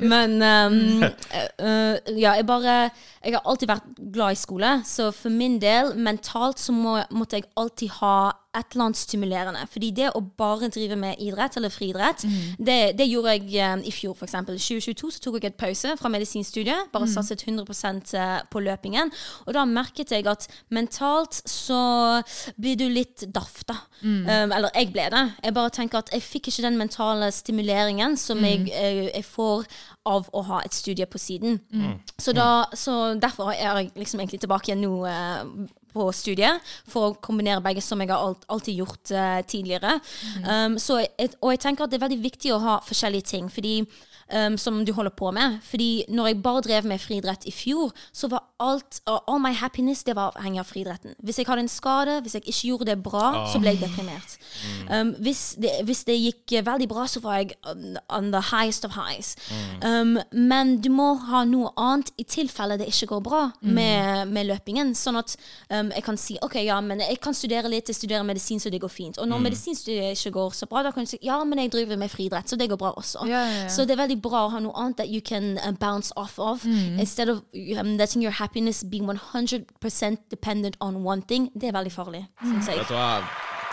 Speaker 3: Men um, uh, ja, jeg bare Jeg har alltid vært glad i skole, så for min del, mentalt, så må, måtte jeg alltid ha et eller annet stimulerende. Fordi det å bare drive med idrett, eller friidrett, det, det gjorde jeg um, i fjor, f.eks. I 2022 så tok jeg et pause fra medisinstudiet, bare satset 100% på løpingen. Og da merket jeg at mentalt så blir du litt daff, da. Um, eller jeg ble det. Jeg bare tenker at jeg fikk ikke den mentale stimuleringen som jeg, jeg, jeg får av å ha et studie på siden. Så, da, så derfor er jeg liksom egentlig tilbake igjen nå eh, på studiet, for å kombinere begge, som jeg har alltid gjort uh, tidligere. Um, så jeg, og jeg tenker at det er veldig viktig å ha forskjellige ting, fordi um, som du holder på med. Fordi når jeg bare drev med friidrett i fjor, så var alt uh, All my happiness det var avhengig av friidretten. Hvis jeg hadde en skade, hvis jeg ikke gjorde det bra, så ble jeg deprimert. Um, hvis, det, hvis det gikk veldig bra, så var jeg on, the highest of highs. Um, men du må ha noe annet i tilfelle det ikke går bra med, med løpingen. Sånn at um, jeg kan si ok, ja, men jeg kan studere litt, jeg studerer medisin, så det går fint. Og når medisinstudiet ikke går så bra, da kan du si ja, men jeg driver med friidrett, så det går bra også.
Speaker 2: Ja, ja, ja.
Speaker 3: Så det er veldig bra å ha noe annet that you can uh, bounce off of. Instead of um, letting your happiness be 100% dependent on one thing. Det er veldig farlig, syns jeg.
Speaker 1: Vet du hva?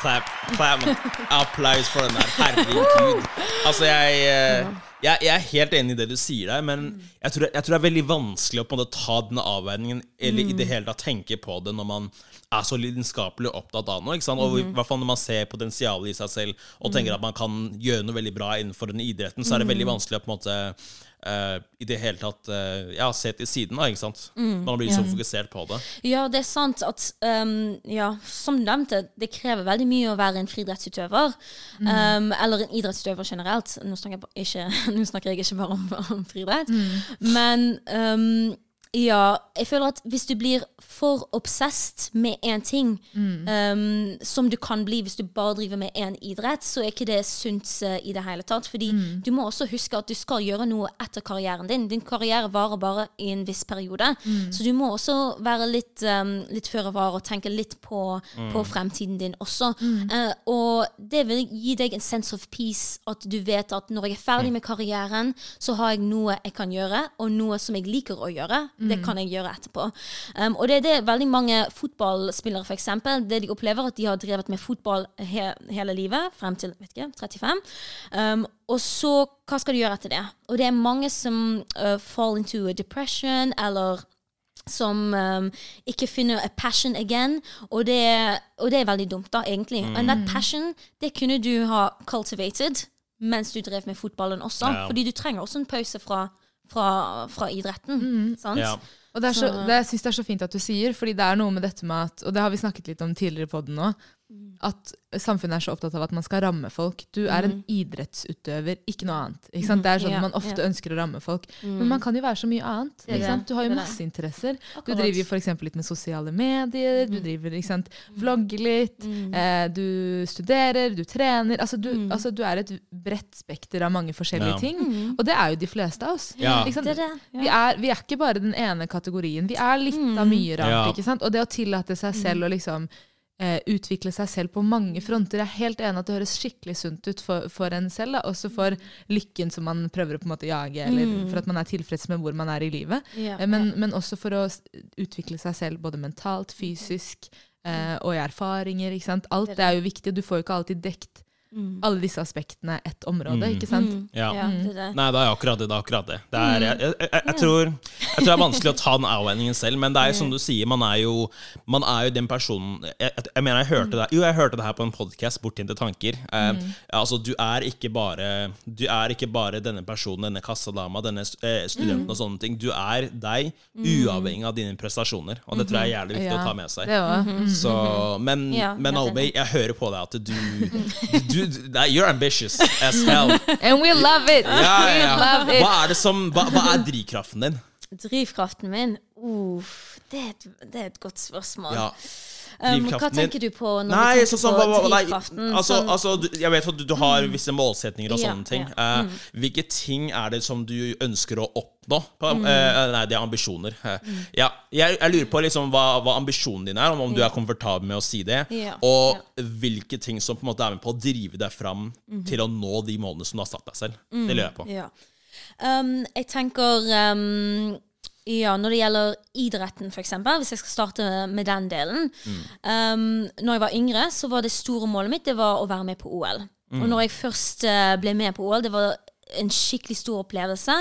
Speaker 1: Clap, clap. Applaus for den der. Herregud. Altså, jeg, eh, jeg, jeg er helt enig i det du sier der, men jeg tror, jeg tror det er veldig vanskelig å på en måte ta den avveiningen, eller i det hele tatt tenke på det når man er så lidenskapelig opptatt av noe. ikke sant? Og i hvert fall når man ser potensialet i seg selv og tenker at man kan gjøre noe veldig bra innenfor den idretten, så er det veldig vanskelig å på en måte Uh, i det hele tatt uh, ja, se til siden. da, ikke sant? Man blir så fokusert på det.
Speaker 3: Ja, det er sant at um, ja, Som du nevnte, det krever veldig mye å være en friidrettsutøver. Um, eller en idrettsutøver generelt. Nå snakker jeg, ikke, nå snakker jeg ikke bare om, om friidrett. Men um, ja, jeg føler at hvis du blir for obsessed med én ting, um, som du kan bli hvis du bare driver med én idrett, så er ikke det sunt uh, i det hele tatt. Fordi du må også huske at du skal gjøre noe etter karrieren din. Din karriere varer bare i en viss periode. Så du må også være litt, um, litt føre var og tenke litt på, på fremtiden din også. Uh, og det vil gi deg en sense of peace, at du vet at når jeg er ferdig med karrieren, så har jeg noe jeg kan gjøre, og noe som jeg liker å gjøre. Det kan jeg gjøre etterpå. Um, og det er det veldig mange fotballspillere, for eksempel, det de opplever, at de har drevet med fotball he hele livet, frem til vet ikke, 35. Um, og så, hva skal du gjøre etter det? Og det er mange som uh, fall into a depression, eller som um, ikke finner a passion again. Og det, og det er veldig dumt, da, egentlig. And that passion, det kunne du ha cultivated mens du drev med fotballen også.
Speaker 1: Ja.
Speaker 3: Fordi du trenger også en pause fra, fra, fra idretten. Sant?
Speaker 1: Ja.
Speaker 2: Og det er så,
Speaker 3: Så-
Speaker 2: det, jeg synes det er så fint at du sier, fordi det er noe med dette med at Og det har vi snakket litt om tidligere på den nå. At samfunnet er så opptatt av at man skal ramme folk. Du er en idrettsutøver, ikke noe annet. Ikke sant? Det er sånn
Speaker 3: Ja,
Speaker 2: man ofte
Speaker 3: ja.
Speaker 2: ønsker å ramme folk. Men man kan jo være så mye annet. Ikke sant? Du har jo masse interesser. Du driver jo f.eks. litt med sosiale medier, du driver, ikke sant? vlogger litt, eh, du studerer, du trener. Altså du, altså du er et bredt spekter av mange forskjellige
Speaker 1: Ja.
Speaker 2: ting. Og det er jo de fleste av oss.
Speaker 1: Ja.
Speaker 2: Ikke sant?
Speaker 3: Det er det.
Speaker 2: Vi, er, vi er ikke bare den ene kategorien. Vi er litt av mye rart.
Speaker 1: Ja.
Speaker 2: ikke sant? Og det å tillate seg selv å liksom utvikle seg selv på mange fronter. Jeg er helt enig at det høres skikkelig sunt ut for, for en selv. Da. Også for lykken som man prøver å på en måte jage, eller for at man er tilfreds med hvor man er i livet.
Speaker 3: Ja,
Speaker 2: men, men, men også for å utvikle seg selv både mentalt, fysisk eh, og i erfaringer. Alt det er jo viktig. Du får jo ikke alltid dekt alle disse aspektene ett område. ikke sant?
Speaker 1: Ja.
Speaker 3: Ja, det er det.
Speaker 1: Nei, det er akkurat det. det, er akkurat det. det er, jeg, jeg, jeg, jeg, tror, jeg tror det er vanskelig å ta den avveiningen selv, men det er jo som du sier, man er jo, man er jo den personen Jeg, mener jeg hørte det Jo, jeg hørte det her på en podkast, Bortgjemte tanker. Eh, altså, du er ikke bare Du er ikke bare denne personen, denne kassadama, denne eh, studenten og sånne ting. Du er deg, uavhengig av dine prestasjoner. Og det tror jeg er jævlig viktig å ta med seg. Så, men,
Speaker 3: Ja,
Speaker 1: men Albay, jeg hører på deg at du, du, you're ambitious as hell.
Speaker 2: And we love it!
Speaker 1: Ja,
Speaker 2: We
Speaker 1: ja.
Speaker 2: love it.
Speaker 1: Hva er det som Hva, hva er drivkraften din?
Speaker 3: Drivkraften min? Uff, det, det er et godt spørsmål.
Speaker 1: Ja.
Speaker 3: Um, hva
Speaker 1: drivkraften
Speaker 3: tenker du på når
Speaker 1: Nei,
Speaker 3: du tenker
Speaker 1: sånn,
Speaker 3: på
Speaker 1: hva, hva, nei,
Speaker 3: drivkraften?
Speaker 1: altså,
Speaker 3: Sånn-
Speaker 1: altså, du, jeg vet at du, du har visse målsetninger og
Speaker 3: Ja,
Speaker 1: sånne ting.
Speaker 3: ja.
Speaker 1: Eh, hvilke ting er det som du ønsker å oppnå? På,
Speaker 3: Mm.
Speaker 1: uh, nei, det er ambisjoner. Eh, Ja, jeg, jeg lurer på liksom hva, hva ambisjonen din er, om, om du er komfortabel med å si det. Og hvilke ting som på en måte er med på å drive deg fram
Speaker 3: Mhm.
Speaker 1: til å nå de målene som du har satt deg selv. Det lurer jeg på.
Speaker 3: Ja. Um, jeg tenker um, Ja, når det gjelder idretten, f.eks., hvis jeg skal starte med den delen um, Når jeg var yngre, så var det store målet mitt Det var å være med på OL. Og når jeg først eh, ble med på OL, det var en skikkelig stor opplevelse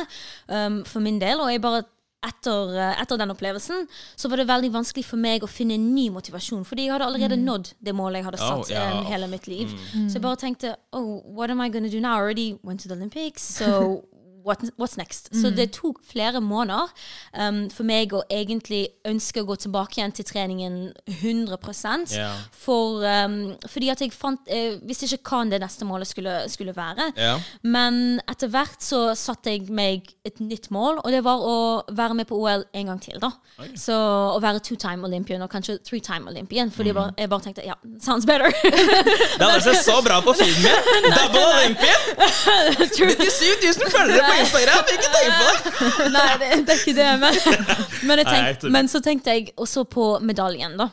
Speaker 3: um, for min del. Og jeg bare etter, eh, etter den opplevelsen så var det veldig vanskelig for meg å finne en ny motivasjon. Fordi jeg hadde allerede nådd det målet jeg hadde satt
Speaker 1: oh,
Speaker 3: yeah. hele mitt liv. Så jeg bare tenkte oh, what am I gonna do now? I already went to the Olympics, so what, what's next? Så det tok flere måneder um, for meg å egentlig ønske å gå tilbake igjen til treningen 100
Speaker 1: yeah.
Speaker 3: for, um, Fordi at jeg fant Jeg visste ikke hva det neste målet skulle, skulle være.
Speaker 1: Yeah.
Speaker 3: Men etter hvert så satte jeg meg et nytt mål, og det var å være med på OL en gang til. da. Så å være two-time Olympian, og kanskje three-time Olympian. Fordi jeg, bare, jeg bare tenkte ja, sounds better.
Speaker 1: Det hadde sett så bra på filmen! Double Olympian! 97 000 følgere på Instagram! Ikke tenk på det!
Speaker 3: Nei, det, det er ikke det. Men, men, jeg tenk, men så tenkte jeg også på medaljen, da.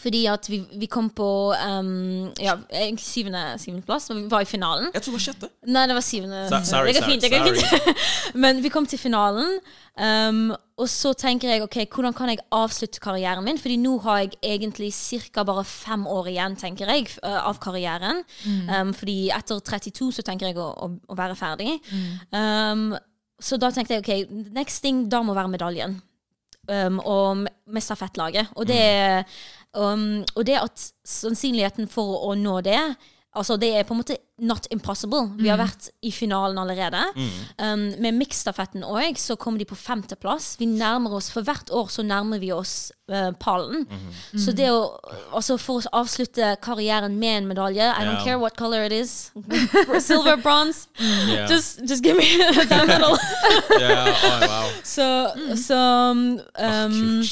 Speaker 3: Fordi at vi, vi kom på um, ja, egentlig syvende, syvende plass, vi var i finalen.
Speaker 1: Jeg tror det var sjette.
Speaker 3: Nei, det var syvende.
Speaker 1: Sorry, sorry,
Speaker 3: fint. det. Men vi kom til finalen, um, og så tenker jeg ok, hvordan kan jeg avslutte karrieren min? Fordi nå har jeg egentlig ca. bare fem år igjen, tenker jeg, uh, av karrieren. Um, fordi etter 32 så tenker jeg å, å, å være ferdig. Um, så da tenkte jeg ok, next thing da må være medaljen. Um, og med- med stafettlaget. Og det, um, og det at sannsynligheten for å nå det Altså Det er på en måte not impossible. Vi har vært i finalen allerede. Um, med miksstafetten òg så kom de på femteplass. Vi nærmer oss, For hvert år så nærmer vi oss uh, pallen. Så det å altså For å avslutte karrieren med en medalje I don't care what color it is. Silver, bronze.
Speaker 1: Yeah.
Speaker 3: Just, just give me that medal.
Speaker 1: yeah. oh, wow.
Speaker 3: Så, så um,
Speaker 1: oh,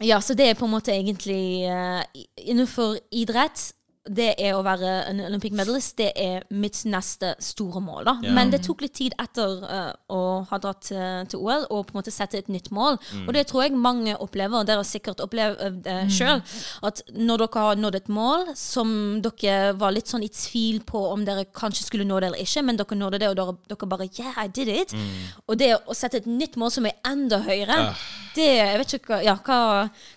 Speaker 3: Ja, så det er på en måte egentlig uh, Innenfor idrett det er å være en Olympic medalist. Det er mitt neste store mål. da.
Speaker 1: Yeah.
Speaker 3: Men det tok litt tid etter uh, å ha dratt til, til OL og på en måte sette et nytt mål.
Speaker 1: Mm.
Speaker 3: Og det tror jeg mange opplever, og dere har sikkert opplevd det sjøl, at når dere har nådd et mål som dere var litt sånn i tvil på om dere kanskje skulle nå det eller ikke, men dere nådde det, og dere, dere bare Yeah, I did it. Og det å sette et nytt mål som er enda høyere, det Jeg vet ikke hva Ja, hva,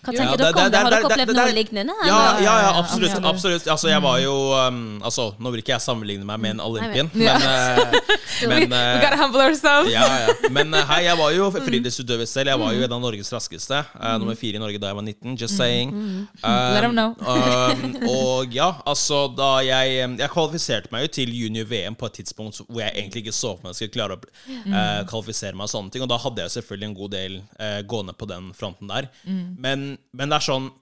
Speaker 3: hva tenker
Speaker 1: Ja,
Speaker 3: dere om det? Har dere opplevd noe
Speaker 1: det-
Speaker 3: lignende?
Speaker 1: Ja, ja, ja,
Speaker 2: Ja,
Speaker 1: absolutt.
Speaker 2: absolutt.
Speaker 1: absolutt. Altså, jeg var jo um, Altså, nå vil ikke jeg sammenligne meg med en Olympian,
Speaker 3: Nei,
Speaker 1: men, eh,
Speaker 2: We,
Speaker 1: men eh, ja, ja. Men eh, hei, jeg var jo friidrettsutøver selv. Jeg var jo en av Norges raskeste. Uh, nummer fire i Norge da jeg var 19. Just saying.
Speaker 2: Let them know.
Speaker 1: um, og ja, altså da jeg um, Jeg kvalifiserte meg jo til junior-VM på et tidspunkt hvor jeg egentlig ikke så for meg at jeg skulle klare å uh, kvalifisere meg og sånne ting. Og da hadde jeg selvfølgelig en god del uh, gående på den fronten der. Men, men det er sånn eh,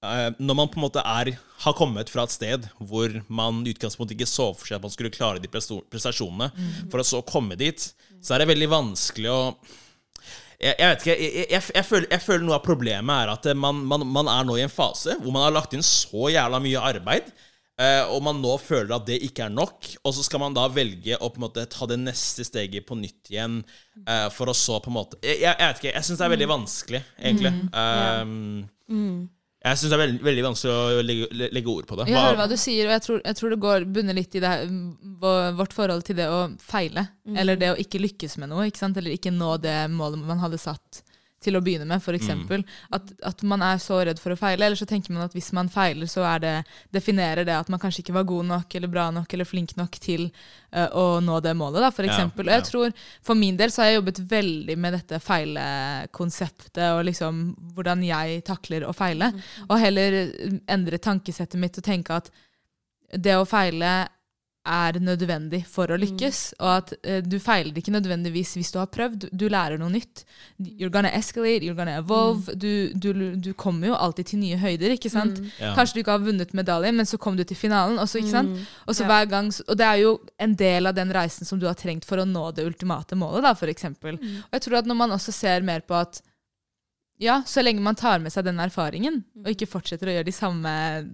Speaker 1: når man på en måte er, har kommet fra et sted hvor man i utgangspunktet ikke så for seg at man skulle klare de prestasjonene, for å så komme dit, så er det veldig vanskelig å jeg, jeg vet ikke, jeg, jeg, jeg, føler, jeg føler noe av problemet er at man, man, man er nå i en fase hvor man har lagt inn så jævla mye arbeid, eh, og man nå føler at det ikke er nok, og så skal man da velge å på en måte ta det neste steget på nytt igjen, eh, for å så på en måte Jeg, vet ikke, jeg syns det er veldig vanskelig, egentlig. Um, Jeg syns det er veldig, veldig vanskelig å legge, legge ord på det.
Speaker 2: Jeg hører hva du sier, og jeg tror, jeg tror det går bunner litt i det, her, mm, vårt forhold til det å feile. Eller det å ikke lykkes med noe, ikke sant? eller ikke nå det målet man hadde satt til å begynne med, f.eks. eksempel At, at man er så redd for å feile. Eller så tenker man at hvis man feiler, så er det, definerer det at man kanskje ikke var god nok eller bra nok eller flink nok til uh, å nå det målet. Da, for
Speaker 1: Ja,
Speaker 2: eksempel. Og jeg tror, For min del så har jeg jobbet veldig med dette feilekonseptet og liksom hvordan jeg takler å feile. Og heller endre tankesettet mitt og tenke at det å feile er nødvendig for å lykkes. Og at uh, du feiler ikke nødvendigvis hvis du har prøvd. Du lærer noe nytt. You're gonna escalate, you're gonna evolve. Du, du, du kommer jo alltid til nye høyder, ikke sant?
Speaker 1: Ja.
Speaker 2: Kanskje du ikke har vunnet medalje, men så kom du til finalen. også, ikke sant? Og så
Speaker 3: Ja.
Speaker 2: hver gang, og det er jo en del av den reisen som du har trengt for å nå det ultimate målet, da, for eksempel. Og jeg tror at når man også ser mer på at ja, så lenge man tar med seg den erfaringen, og ikke fortsetter å gjøre de samme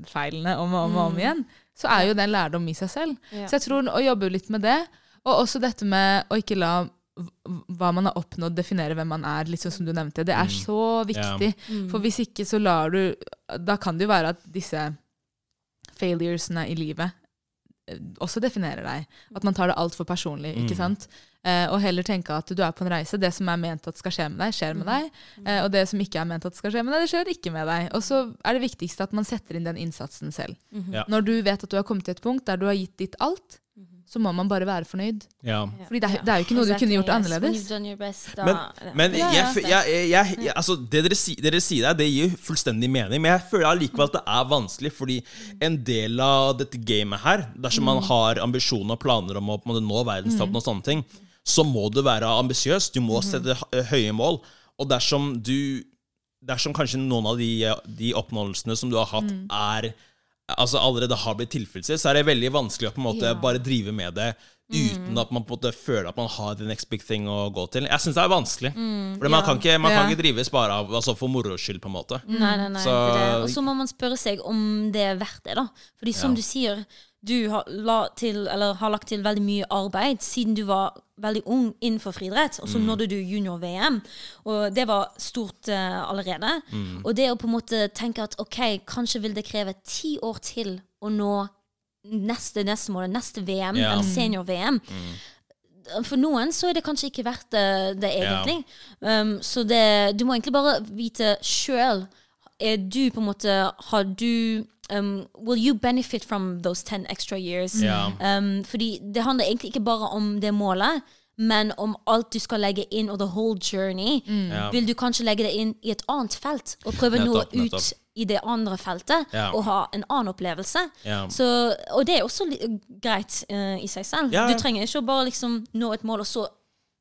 Speaker 2: feilene om og om, og om igjen, så er jo det en lærdom i seg selv.
Speaker 3: Ja.
Speaker 2: Så jeg tror å jobbe litt med det, og også dette med å ikke la hva man har oppnådd, definere hvem man er, sånn som du nevnte. Det er så viktig. For hvis ikke, så lar du Da kan det jo være at disse failuresene i livet også definerer deg. At man tar det altfor personlig. ikke sant? Eh, og heller tenke at du er på en reise. Det som er ment at skal skje med deg, skjer med deg. Eh, og det som ikke er ment at skal skje med deg, det skjer ikke med deg. Og så er det viktigste at man setter inn den innsatsen selv.
Speaker 1: Ja.
Speaker 2: Når du vet at du har kommet til et punkt der du har gitt ditt alt, så må man bare være fornøyd.
Speaker 1: Ja.
Speaker 2: Fordi det er, det er jo ikke noe du kunne gjort
Speaker 3: yes.
Speaker 2: Annerledes.
Speaker 1: Men, men
Speaker 2: Ja,
Speaker 1: jeg,
Speaker 2: ja,
Speaker 1: jeg, jeg, jeg, jeg, altså, det dere, si, dere sier der, det gir jo fullstendig mening, men jeg føler allikevel at det er vanskelig, fordi en del av dette gamet her, dersom man har ambisjoner og planer om å på en måte, nå verdenstoppen og sånne ting, så må du være ambisiøs. Du må sette høye mål. Og dersom du Dersom kanskje noen av de, de oppnåelsene som du har hatt, er altså allerede har blitt tilfredsstilt, så er det veldig vanskelig å på en måte
Speaker 3: Ja.
Speaker 1: bare drive med det uten at man på en måte føler at man har the next big thing å gå til. Jeg syns det er vanskelig. For man, kan ikke, man kan ikke drives bare av, altså for moro skyld, på en måte.
Speaker 3: Nei, nei, nei.
Speaker 1: Så-.
Speaker 3: Og så må man spørre seg om det er verdt det, da. Fordi som
Speaker 1: Ja.
Speaker 3: du sier, du har, la til, eller, har lagt til veldig mye arbeid siden du var veldig ung innenfor friidrett, og så
Speaker 1: Mm.
Speaker 3: nådde du junior-VM. Og det var stort uh, allerede.
Speaker 1: Mm.
Speaker 3: Og det å på en måte tenke at ok, kanskje vil det kreve ti år til å nå neste, neste mål, neste VM,
Speaker 1: yeah.
Speaker 3: eller senior-VM. For noen så er det kanskje ikke verdt det, det egentlig. Um, så det, du må egentlig bare vite sjøl. Er du på en måte Har du um, Will you benefit from those 10 extra years?
Speaker 1: Yeah.
Speaker 3: Um, fordi det handler egentlig ikke bare om det målet, men om alt du skal legge inn, og the whole journey.
Speaker 1: Ja.
Speaker 3: Vil du kanskje legge det inn i et annet felt, og prøve noe
Speaker 1: Nettopp,
Speaker 3: ut i det andre feltet,
Speaker 1: yeah.
Speaker 3: og ha en annen opplevelse?
Speaker 1: Yeah.
Speaker 3: Så, og det er også li greit uh, i seg selv. Du trenger ikke å bare liksom nå et mål, og så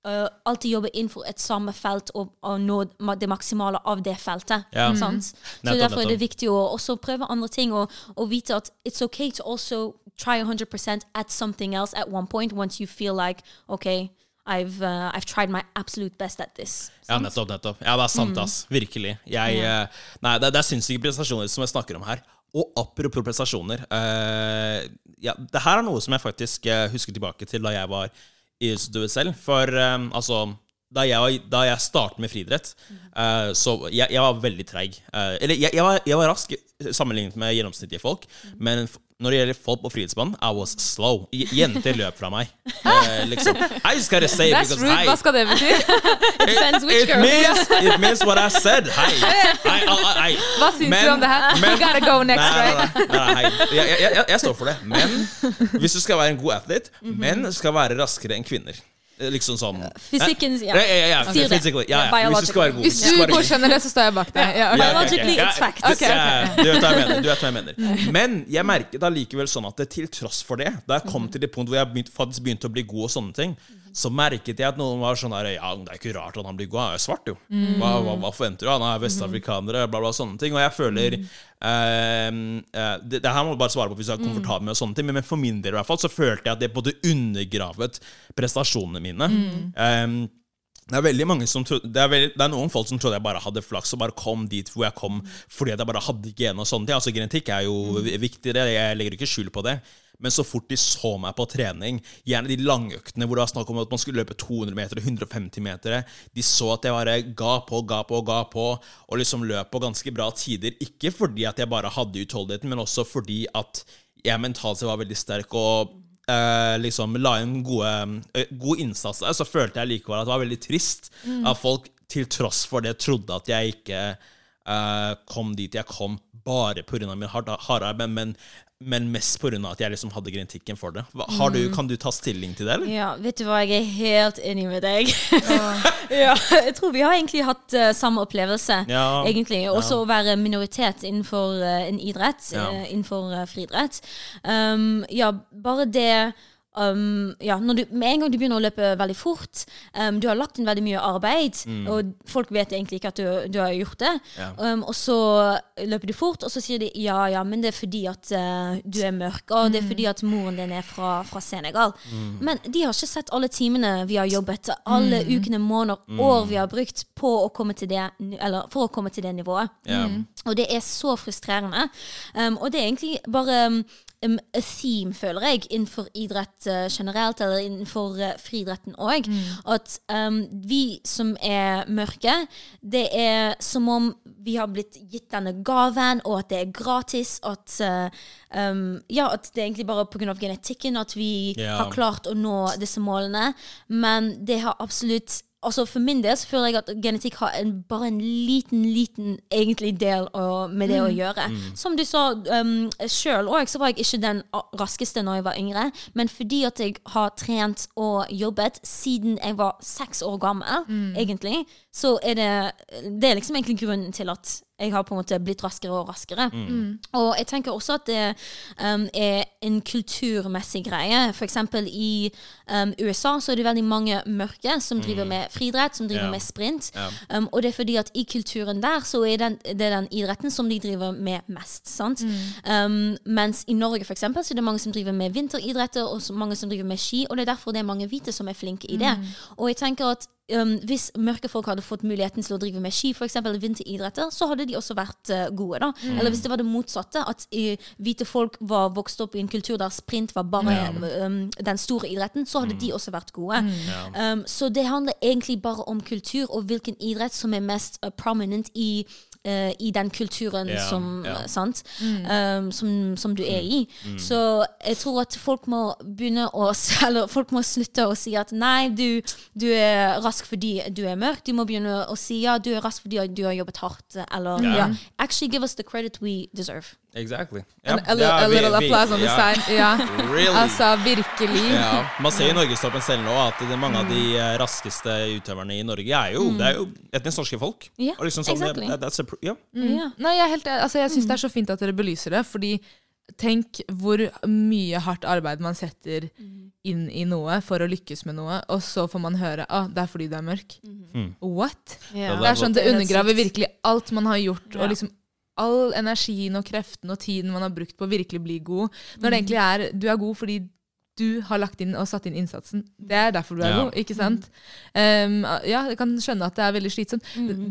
Speaker 3: eh, alltid jobbe innenfor et samme felt og, og nå det maksimale av det feltet.
Speaker 1: Ja.
Speaker 3: Sant? Så
Speaker 1: nettom,
Speaker 3: derfor er det viktig å også prøve andre ting, og, og vite at it's okay to also try 100% at something else at one point, once you feel like, okay, I've, uh, I've tried my absolute best at this.
Speaker 1: Ja, nettopp, nettopp. Ja, det er sant, ass. Virkelig. Jeg, eh, nei, det, det er sinnssyke prestasjoner som jeg snakker om her. Og apropos prestasjoner Uh, ja, Det her er noe som jeg faktisk eh, husker tilbake til da jeg var i studiet selv. For um, altså da jeg, da jeg startet med friidrett, eh, så jeg, jeg var veldig treig. Eh, eller jeg, jeg, var, jeg var rask sammenlignet med gjennomsnittlige folk, men når det gjelder folk på friidrettsbanen, I was slow. Jenter løp fra meg. Eh, liksom. I just gotta say
Speaker 2: That's
Speaker 1: because
Speaker 2: rude.
Speaker 1: I-
Speaker 2: Hva skal det bety?
Speaker 3: Depends which
Speaker 1: it
Speaker 3: girl.
Speaker 1: means, it means what I said. Hei. Hei, hei, hei.
Speaker 2: Hva syns
Speaker 1: Men-
Speaker 2: du om det her?
Speaker 1: men-
Speaker 2: You gotta go next,
Speaker 1: Nei,
Speaker 2: right?
Speaker 1: nei, nei. Jeg, jeg, jeg, jeg står for det. Men hvis du skal være en god athlete, menn skal være raskere enn kvinner. Eh, Liksom sånn
Speaker 3: Fysikken, ja.
Speaker 1: Ja, ja, ja, ja,
Speaker 3: Sier det.
Speaker 1: ja,
Speaker 3: Ja,
Speaker 1: ja. Hvis du skal være god.
Speaker 2: Hvis
Speaker 1: hvis
Speaker 2: du
Speaker 1: skal
Speaker 2: godkjenner det, så står jeg bak deg. Ja, ok.
Speaker 1: Ja, ok, ok.
Speaker 3: Biologically,
Speaker 1: Ja,
Speaker 3: it's fact.
Speaker 1: det-
Speaker 2: Ok, ok.
Speaker 1: Du vet hva jeg mener. Du vet hva jeg mener. Men jeg merket allikevel sånn at det, til tross for det, da jeg kom til det punkt hvor jeg begynt, faktisk begynte å bli god og sånne ting, så merket jeg at noen var sånn her Ja, det er ikke rart at han blir god, han er jo svart, jo. Hva, hva, hva forventer du? Han er vestafrikaner, bla, bla, sånne ting. Og jeg føler mm. eh, det, det her må du bare svare på hvis du er komfortabel med sånne ting, men for min del i hvert fall så følte jeg at det både undergravet prestasjonene mine. Ehm, det er som det, er veldig, det er noen folk som trodde jeg bare hadde flaks og bare kom dit hvor jeg kom fordi jeg bare hadde gen og sånne ting. Altså Genetikk er jo viktigere, jeg legger ikke skjul på det. Men så fort de så meg på trening, gjerne de langøktene hvor det var snakk om at man skulle løpe 200 meter, 150 meter, de så at jeg bare ga på, ga på, ga på, og liksom løp på ganske bra tider. Ikke fordi at jeg bare hadde utholdenheten, men også fordi at jeg mentalt sett var veldig sterk og eh, liksom la inn gode, eh, god innsats der, så følte jeg likevel at det var veldig trist at folk til tross for det trodde at jeg ikke eh, kom dit jeg kom bare pga. min harde harde arbeid, men, men mest pga. at jeg liksom hadde genetikken for det. Hva, har du, Kan du ta stilling til det, eller?
Speaker 3: Ja, vet du hva, jeg er helt enig med deg. ja, jeg tror vi har egentlig hatt uh, samme opplevelse,
Speaker 1: Ja,
Speaker 3: egentlig. Også å være minoritet innenfor uh, en idrett,
Speaker 1: Ja.
Speaker 3: uh, innenfor uh, friidrett. Um, ja, bare det um, ja, når du, Med en gang du begynner å løpe veldig fort, um, du har lagt inn veldig mye arbeid, og folk vet egentlig ikke at du, du har gjort det,
Speaker 1: Mm. Ja.
Speaker 3: um, og så løper du fort, og så sier de ja, ja, men det er fordi at uh, du er mørk, og det er fordi at moren din er fra, fra Senegal.
Speaker 1: Mm.
Speaker 3: Men de har ikke sett alle timene vi har jobbet, alle
Speaker 1: Mm.
Speaker 3: ukene, måneder, år vi har brukt på å komme til det, eller for å komme til det nivået.
Speaker 1: Ja.
Speaker 3: Og det er så frustrerende. Um, og det er egentlig bare um, a theme, føler jeg, innenfor idrett uh, generelt, eller innenfor uh, friidretten òg. At um, vi som er mørke, det er som om vi har blitt gitt denne gaven, og at det er gratis. At, uh, um, ja, at det er egentlig bare pga. genetikken at vi
Speaker 1: yeah.
Speaker 3: har klart å nå disse målene. Men det har absolutt Altså For min del så føler jeg at genetikk har en, bare en liten, liten egentlig del å, med det å gjøre. Som du sa um, sjøl òg, så var jeg ikke den raskeste når jeg var yngre. Men fordi at jeg har trent og jobbet siden jeg var seks år gammel, egentlig, så er det Det er liksom egentlig grunnen til at jeg har på en måte blitt raskere og raskere. Og jeg tenker også at det um, er en kulturmessig greie. For eksempel i um, USA så er det veldig mange mørke som driver med friidrett, som driver
Speaker 1: yeah.
Speaker 3: med sprint.
Speaker 1: Yeah.
Speaker 3: Um, og det er fordi at i kulturen der så er den, det er den idretten som de driver med mest. sant? Um, mens i Norge for eksempel, så er det mange som driver med vinteridretter, og så mange som driver med ski. Og det er derfor det er mange hvite som er flinke i det. Og jeg tenker at um, hvis mørke folk hadde fått muligheten til å drive med ski, f.eks. vinteridretter, så hadde de også vært uh, gode. da. Eller hvis det var det motsatte, at uh, hvite folk var vokst opp i en kultur der sprint var bare um, den store idretten, så hadde de også vært gode. Um, så det handler egentlig bare om kultur og hvilken idrett som er mest uh, prominent i eh, i den kulturen
Speaker 1: yeah,
Speaker 3: som,
Speaker 1: yeah.
Speaker 3: sant? Um, som, som du er i. Så jeg tror at folk må begynne å Eller folk må slutte å si at nei, du, du er rask fordi du er mørk. Du må begynne å si ja, du er rask fordi du har jobbet hardt. Eller
Speaker 1: yeah.
Speaker 3: ja. Actually give us the credit we deserve.
Speaker 1: Exactly. Ja,
Speaker 2: a,
Speaker 1: little,
Speaker 2: a little
Speaker 1: vi-
Speaker 2: applause on the
Speaker 1: ja.
Speaker 2: side. Ja.
Speaker 1: Really?
Speaker 2: Altså, virkelig.
Speaker 1: Ja, Man ser i norgestoppen selv nå at det er mange av de eh, raskeste utøverne i Norge er jo, det er jo etnisk norske folk.
Speaker 3: Ja,
Speaker 1: Og liksom sånn,
Speaker 3: exactly.
Speaker 1: yeah. that's a pr- ja.
Speaker 3: Ja.
Speaker 2: Nei, jeg, helt, altså, jeg syns det er så fint at dere belyser det, fordi tenk hvor mye hardt arbeid man setter inn i noe for å lykkes med noe, og så får man høre at ah, det er fordi du er mørk. What?
Speaker 3: Ja.
Speaker 2: Det er sånn, det undergraver virkelig alt man har gjort, og liksom all energien og kreften og tiden man har brukt på å virkelig bli god. Når det egentlig er du er god fordi du har lagt inn og satt inn innsatsen. Det er derfor du er
Speaker 1: Ja.
Speaker 2: god, ikke sant? Um, ja, jeg kan skjønne at det er veldig slitsomt.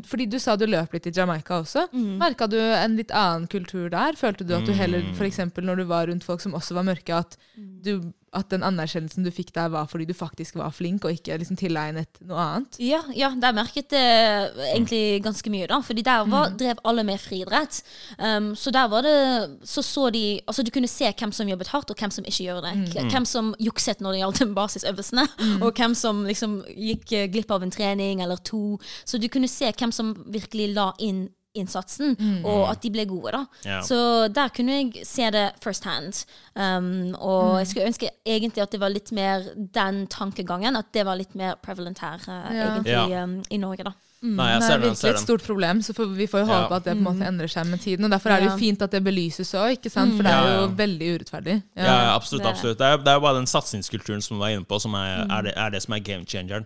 Speaker 2: Fordi du sa du løp litt i Jamaica også. Merka du en litt annen kultur der? Følte du at du heller, f.eks. når du var rundt folk som også var mørke, at, du, at den anerkjennelsen du fikk der, var fordi du faktisk var flink, og ikke liksom tilegnet noe annet?
Speaker 3: Ja, ja, der merket jeg egentlig ganske mye, da. Fordi der var, drev alle med friidrett. Um, så der var det Så så de Altså, du kunne se hvem som jobbet hardt, og hvem som ikke gjør det. Mm. Hvem som jukset når det gjaldt basisøvelsene, og hvem som liksom gikk eh, glipp av en trening eller to. Så du kunne se hvem som virkelig la inn innsatsen, og at de ble gode. da.
Speaker 1: Yeah.
Speaker 3: Så der kunne jeg se det first hand. Um, og jeg skulle ønske egentlig at det var litt mer den tankegangen, at det var litt mer prevalent her uh,
Speaker 2: yeah.
Speaker 3: egentlig
Speaker 1: yeah.
Speaker 3: um, i Norge, da.
Speaker 1: Nei,
Speaker 2: det er virkelig et stort problem, så for, vi får jo håpe
Speaker 1: Ja.
Speaker 2: at det på en måte endrer seg med tiden. Og Derfor er det jo fint at det belyses òg, sant? For det er jo
Speaker 1: ja.
Speaker 2: veldig urettferdig.
Speaker 1: Ja, ja, absolutt. absolutt. Det er, er bare den satsingskulturen som du var inne på, som er, er, det, er det som er game changeren.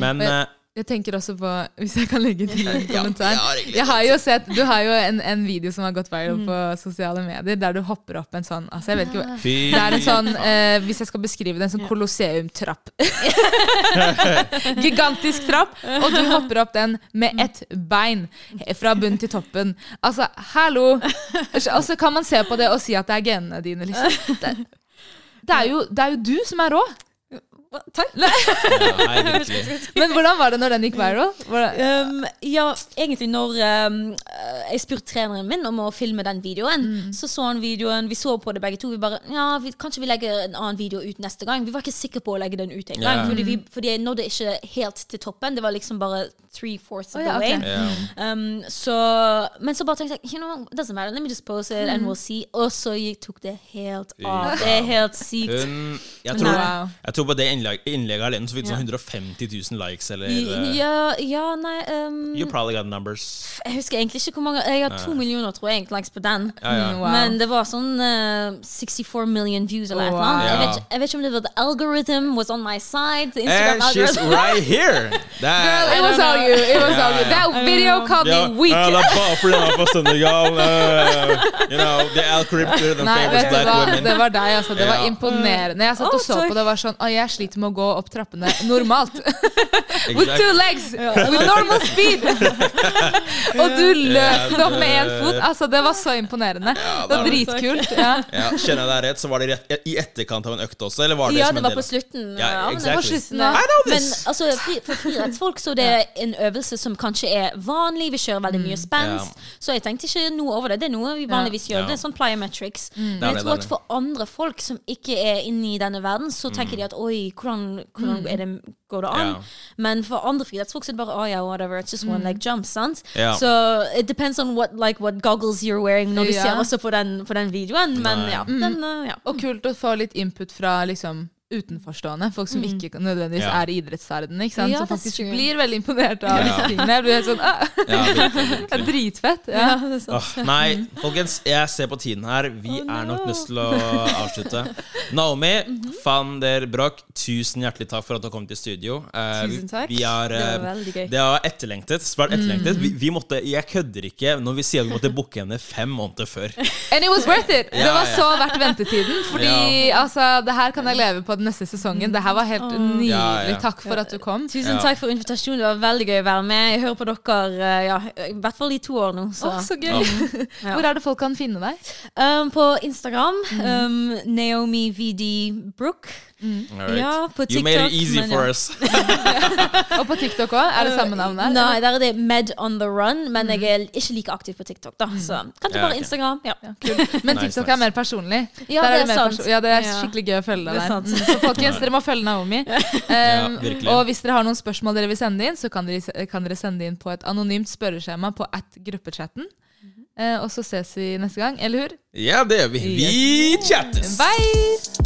Speaker 1: Men Og
Speaker 2: Jeg tenker også på, hvis jeg kan legge til en kommentar. Jeg har jo sett, Du har jo en, en video som har gått viral på sosiale medier, der du hopper opp en sånn altså jeg vet ikke det er en sånn, eh, Hvis jeg skal beskrive det, en sånn kolosseumtrapp. Gigantisk trapp, og du hopper opp den med ett bein fra bunn til toppen. Altså, hallo! Og så kan man se på det og si at det er genene dine. Liksom. Det, det, er jo, det er jo du som er rå.
Speaker 3: Takk.
Speaker 1: Nei.
Speaker 2: Men hvordan var det når den gikk viral?
Speaker 3: Um, ja, egentlig når um, eh, jeg spurte treneren min om å filme den videoen, så så han videoen, vi så på det begge to. Vi bare Ja, vi, kanskje vi legger en annen video ut neste gang. Vi var ikke sikre på å legge den ut engang,
Speaker 1: yeah.
Speaker 3: fordi, vi, fordi jeg nådde ikke helt til toppen. Det var liksom bare three fourths of
Speaker 2: Å,
Speaker 3: the way.
Speaker 2: Okay.
Speaker 1: Yeah.
Speaker 3: Um, så, men så bare tenkte jeg you know, doesn't matter, let me just post it and we'll see. Og så tok det helt av. Det er helt sykt.
Speaker 1: Hun, jeg, tror,
Speaker 2: Wow.
Speaker 1: jeg tror på det innlegg, innlegget alene så fikk det sånn 150 000 likes, eller eh,
Speaker 3: Ja, ja nei um,
Speaker 1: You probably got numbers.
Speaker 3: Jeg husker egentlig ikke hvor mange Jeg har to millioner, tror jeg, likes på den.
Speaker 1: Ja, ja.
Speaker 2: Mm, wow.
Speaker 3: Men det var sånn uh, 64 million views eller noe
Speaker 2: Wow.
Speaker 3: annet. Jeg, vet, jeg vet ikke om det var the algorithm was on my side. The
Speaker 1: And
Speaker 3: Instagram
Speaker 1: she's right here! That,
Speaker 2: Girl, it was all you. It was all you. That video called
Speaker 1: ja,
Speaker 2: me weak.
Speaker 1: ja, det er bare fordi han er fra Senegal. eh, you know, the algorithm The
Speaker 2: Nei, vet du
Speaker 1: black
Speaker 2: hva?
Speaker 1: women.
Speaker 2: Det var deg, altså. Det var imponerende. Jeg satt og så på det og var sånn Å, jeg sliter med å gå opp trappene normalt. With two legs! With normal speed! og du løp det opp med én fot. Altså, det var så imponerende. Det var dritkult. Ja.
Speaker 1: Ja, kjenner jeg deg rett, så var det rett, i etterkant av en økt også, eller var det
Speaker 3: Ja,
Speaker 1: som
Speaker 3: det
Speaker 1: en del
Speaker 3: på slutten.
Speaker 1: Ja,
Speaker 3: Ja, men det
Speaker 1: var
Speaker 3: var slutten ja.
Speaker 1: know
Speaker 3: Men altså, for friidrettsfolk så det er en øvelse som kanskje er vanlig. Vi kjører veldig mye spenst. Så jeg tenkte ikke noe over det. Det er noe vi vanligvis gjør.
Speaker 1: Ja.
Speaker 3: Det er sånn plyometrics.
Speaker 1: Er
Speaker 3: Men jeg tror at for andre folk som ikke er inne i denne verden, så tenker de at oi, hvordan, hvordan er det, går det an?
Speaker 1: Yeah.
Speaker 3: Men for andre friidrettsfolk er det bare oh, yeah, whatever, it's just one leg jump. sant?
Speaker 1: Yeah.
Speaker 3: Så it depends on what, like, what goggles you're wearing når du ser også på den, på den videoen. Men ja, den, uh, ja.
Speaker 2: Og kult å få litt input fra liksom utenforstående. Folk som ikke nødvendigvis
Speaker 1: Ja.
Speaker 2: er i idrettsverdenen. Ikke sant?
Speaker 3: Ja,
Speaker 2: som faktisk
Speaker 3: true.
Speaker 2: blir veldig imponert av
Speaker 1: Ja.
Speaker 2: disse tingene. Jeg blir helt sånn ah,
Speaker 1: Ja, virkelig,
Speaker 2: Det er dritfett. Ja.
Speaker 3: Det er sant.
Speaker 1: Åh, nei, folkens, jeg ser på tiden her. Vi
Speaker 3: Oh,
Speaker 1: er nok
Speaker 3: no.
Speaker 1: nødt til å avslutte. Naomi
Speaker 3: Mhm.
Speaker 1: van der Broch, tusen hjertelig takk for at du kom til studio. Eh,
Speaker 2: Tusen takk.
Speaker 1: Vi har,
Speaker 3: Det
Speaker 1: eh,
Speaker 3: var veldig gøy.
Speaker 1: det var etterlengtet. Svært etterlengtet. Vi, vi måtte, jeg kødder ikke når vi sier at vi måtte booke henne fem måneder før.
Speaker 2: And it was worth it! Det var
Speaker 1: ja.
Speaker 2: så verdt ventetiden. Fordi altså, det her kan jeg leve på den neste sesongen. Det her var helt nydelig.
Speaker 1: Ja, ja.
Speaker 2: Takk for at du kom.
Speaker 3: Tusen takk for invitasjonen. Det var veldig gøy å være med. Jeg hører på dere eh, ja, i hvert fall i to år nå. Så.
Speaker 2: oh, så gøy.
Speaker 3: Ja.
Speaker 2: Hvor er det folk kan finne deg?
Speaker 3: Um, på Instagram um, Naomi VD Brook.
Speaker 1: Right.
Speaker 3: Ja, på
Speaker 1: You made it easy
Speaker 3: men
Speaker 1: for
Speaker 3: ja.
Speaker 1: us.
Speaker 2: Og på TikTok òg? Er det samme navn der?
Speaker 3: Nei, der er det Med on the run, men jeg er ikke like aktiv på Tiktok. da Så kan du
Speaker 1: Ja,
Speaker 3: bare. Instagram. Ja.
Speaker 2: Cool. Men TikTok
Speaker 1: nice.
Speaker 2: er mer personlig.
Speaker 3: Ja, det er
Speaker 2: mer
Speaker 3: sant.
Speaker 2: Ja, det er skikkelig gøy å følge deg
Speaker 3: er
Speaker 2: der. Mm, Så folkens, dere må følge Naomi. Um,
Speaker 1: virkelig.
Speaker 2: og hvis dere har noen spørsmål dere vil sende inn, så kan dere, kan dere sende inn på et anonymt spørreskjema på at gruppechatten. Uh, og så ses vi neste gang. Eller hur?
Speaker 1: Ja, det gjør vi. Vi chattes!
Speaker 2: Bye!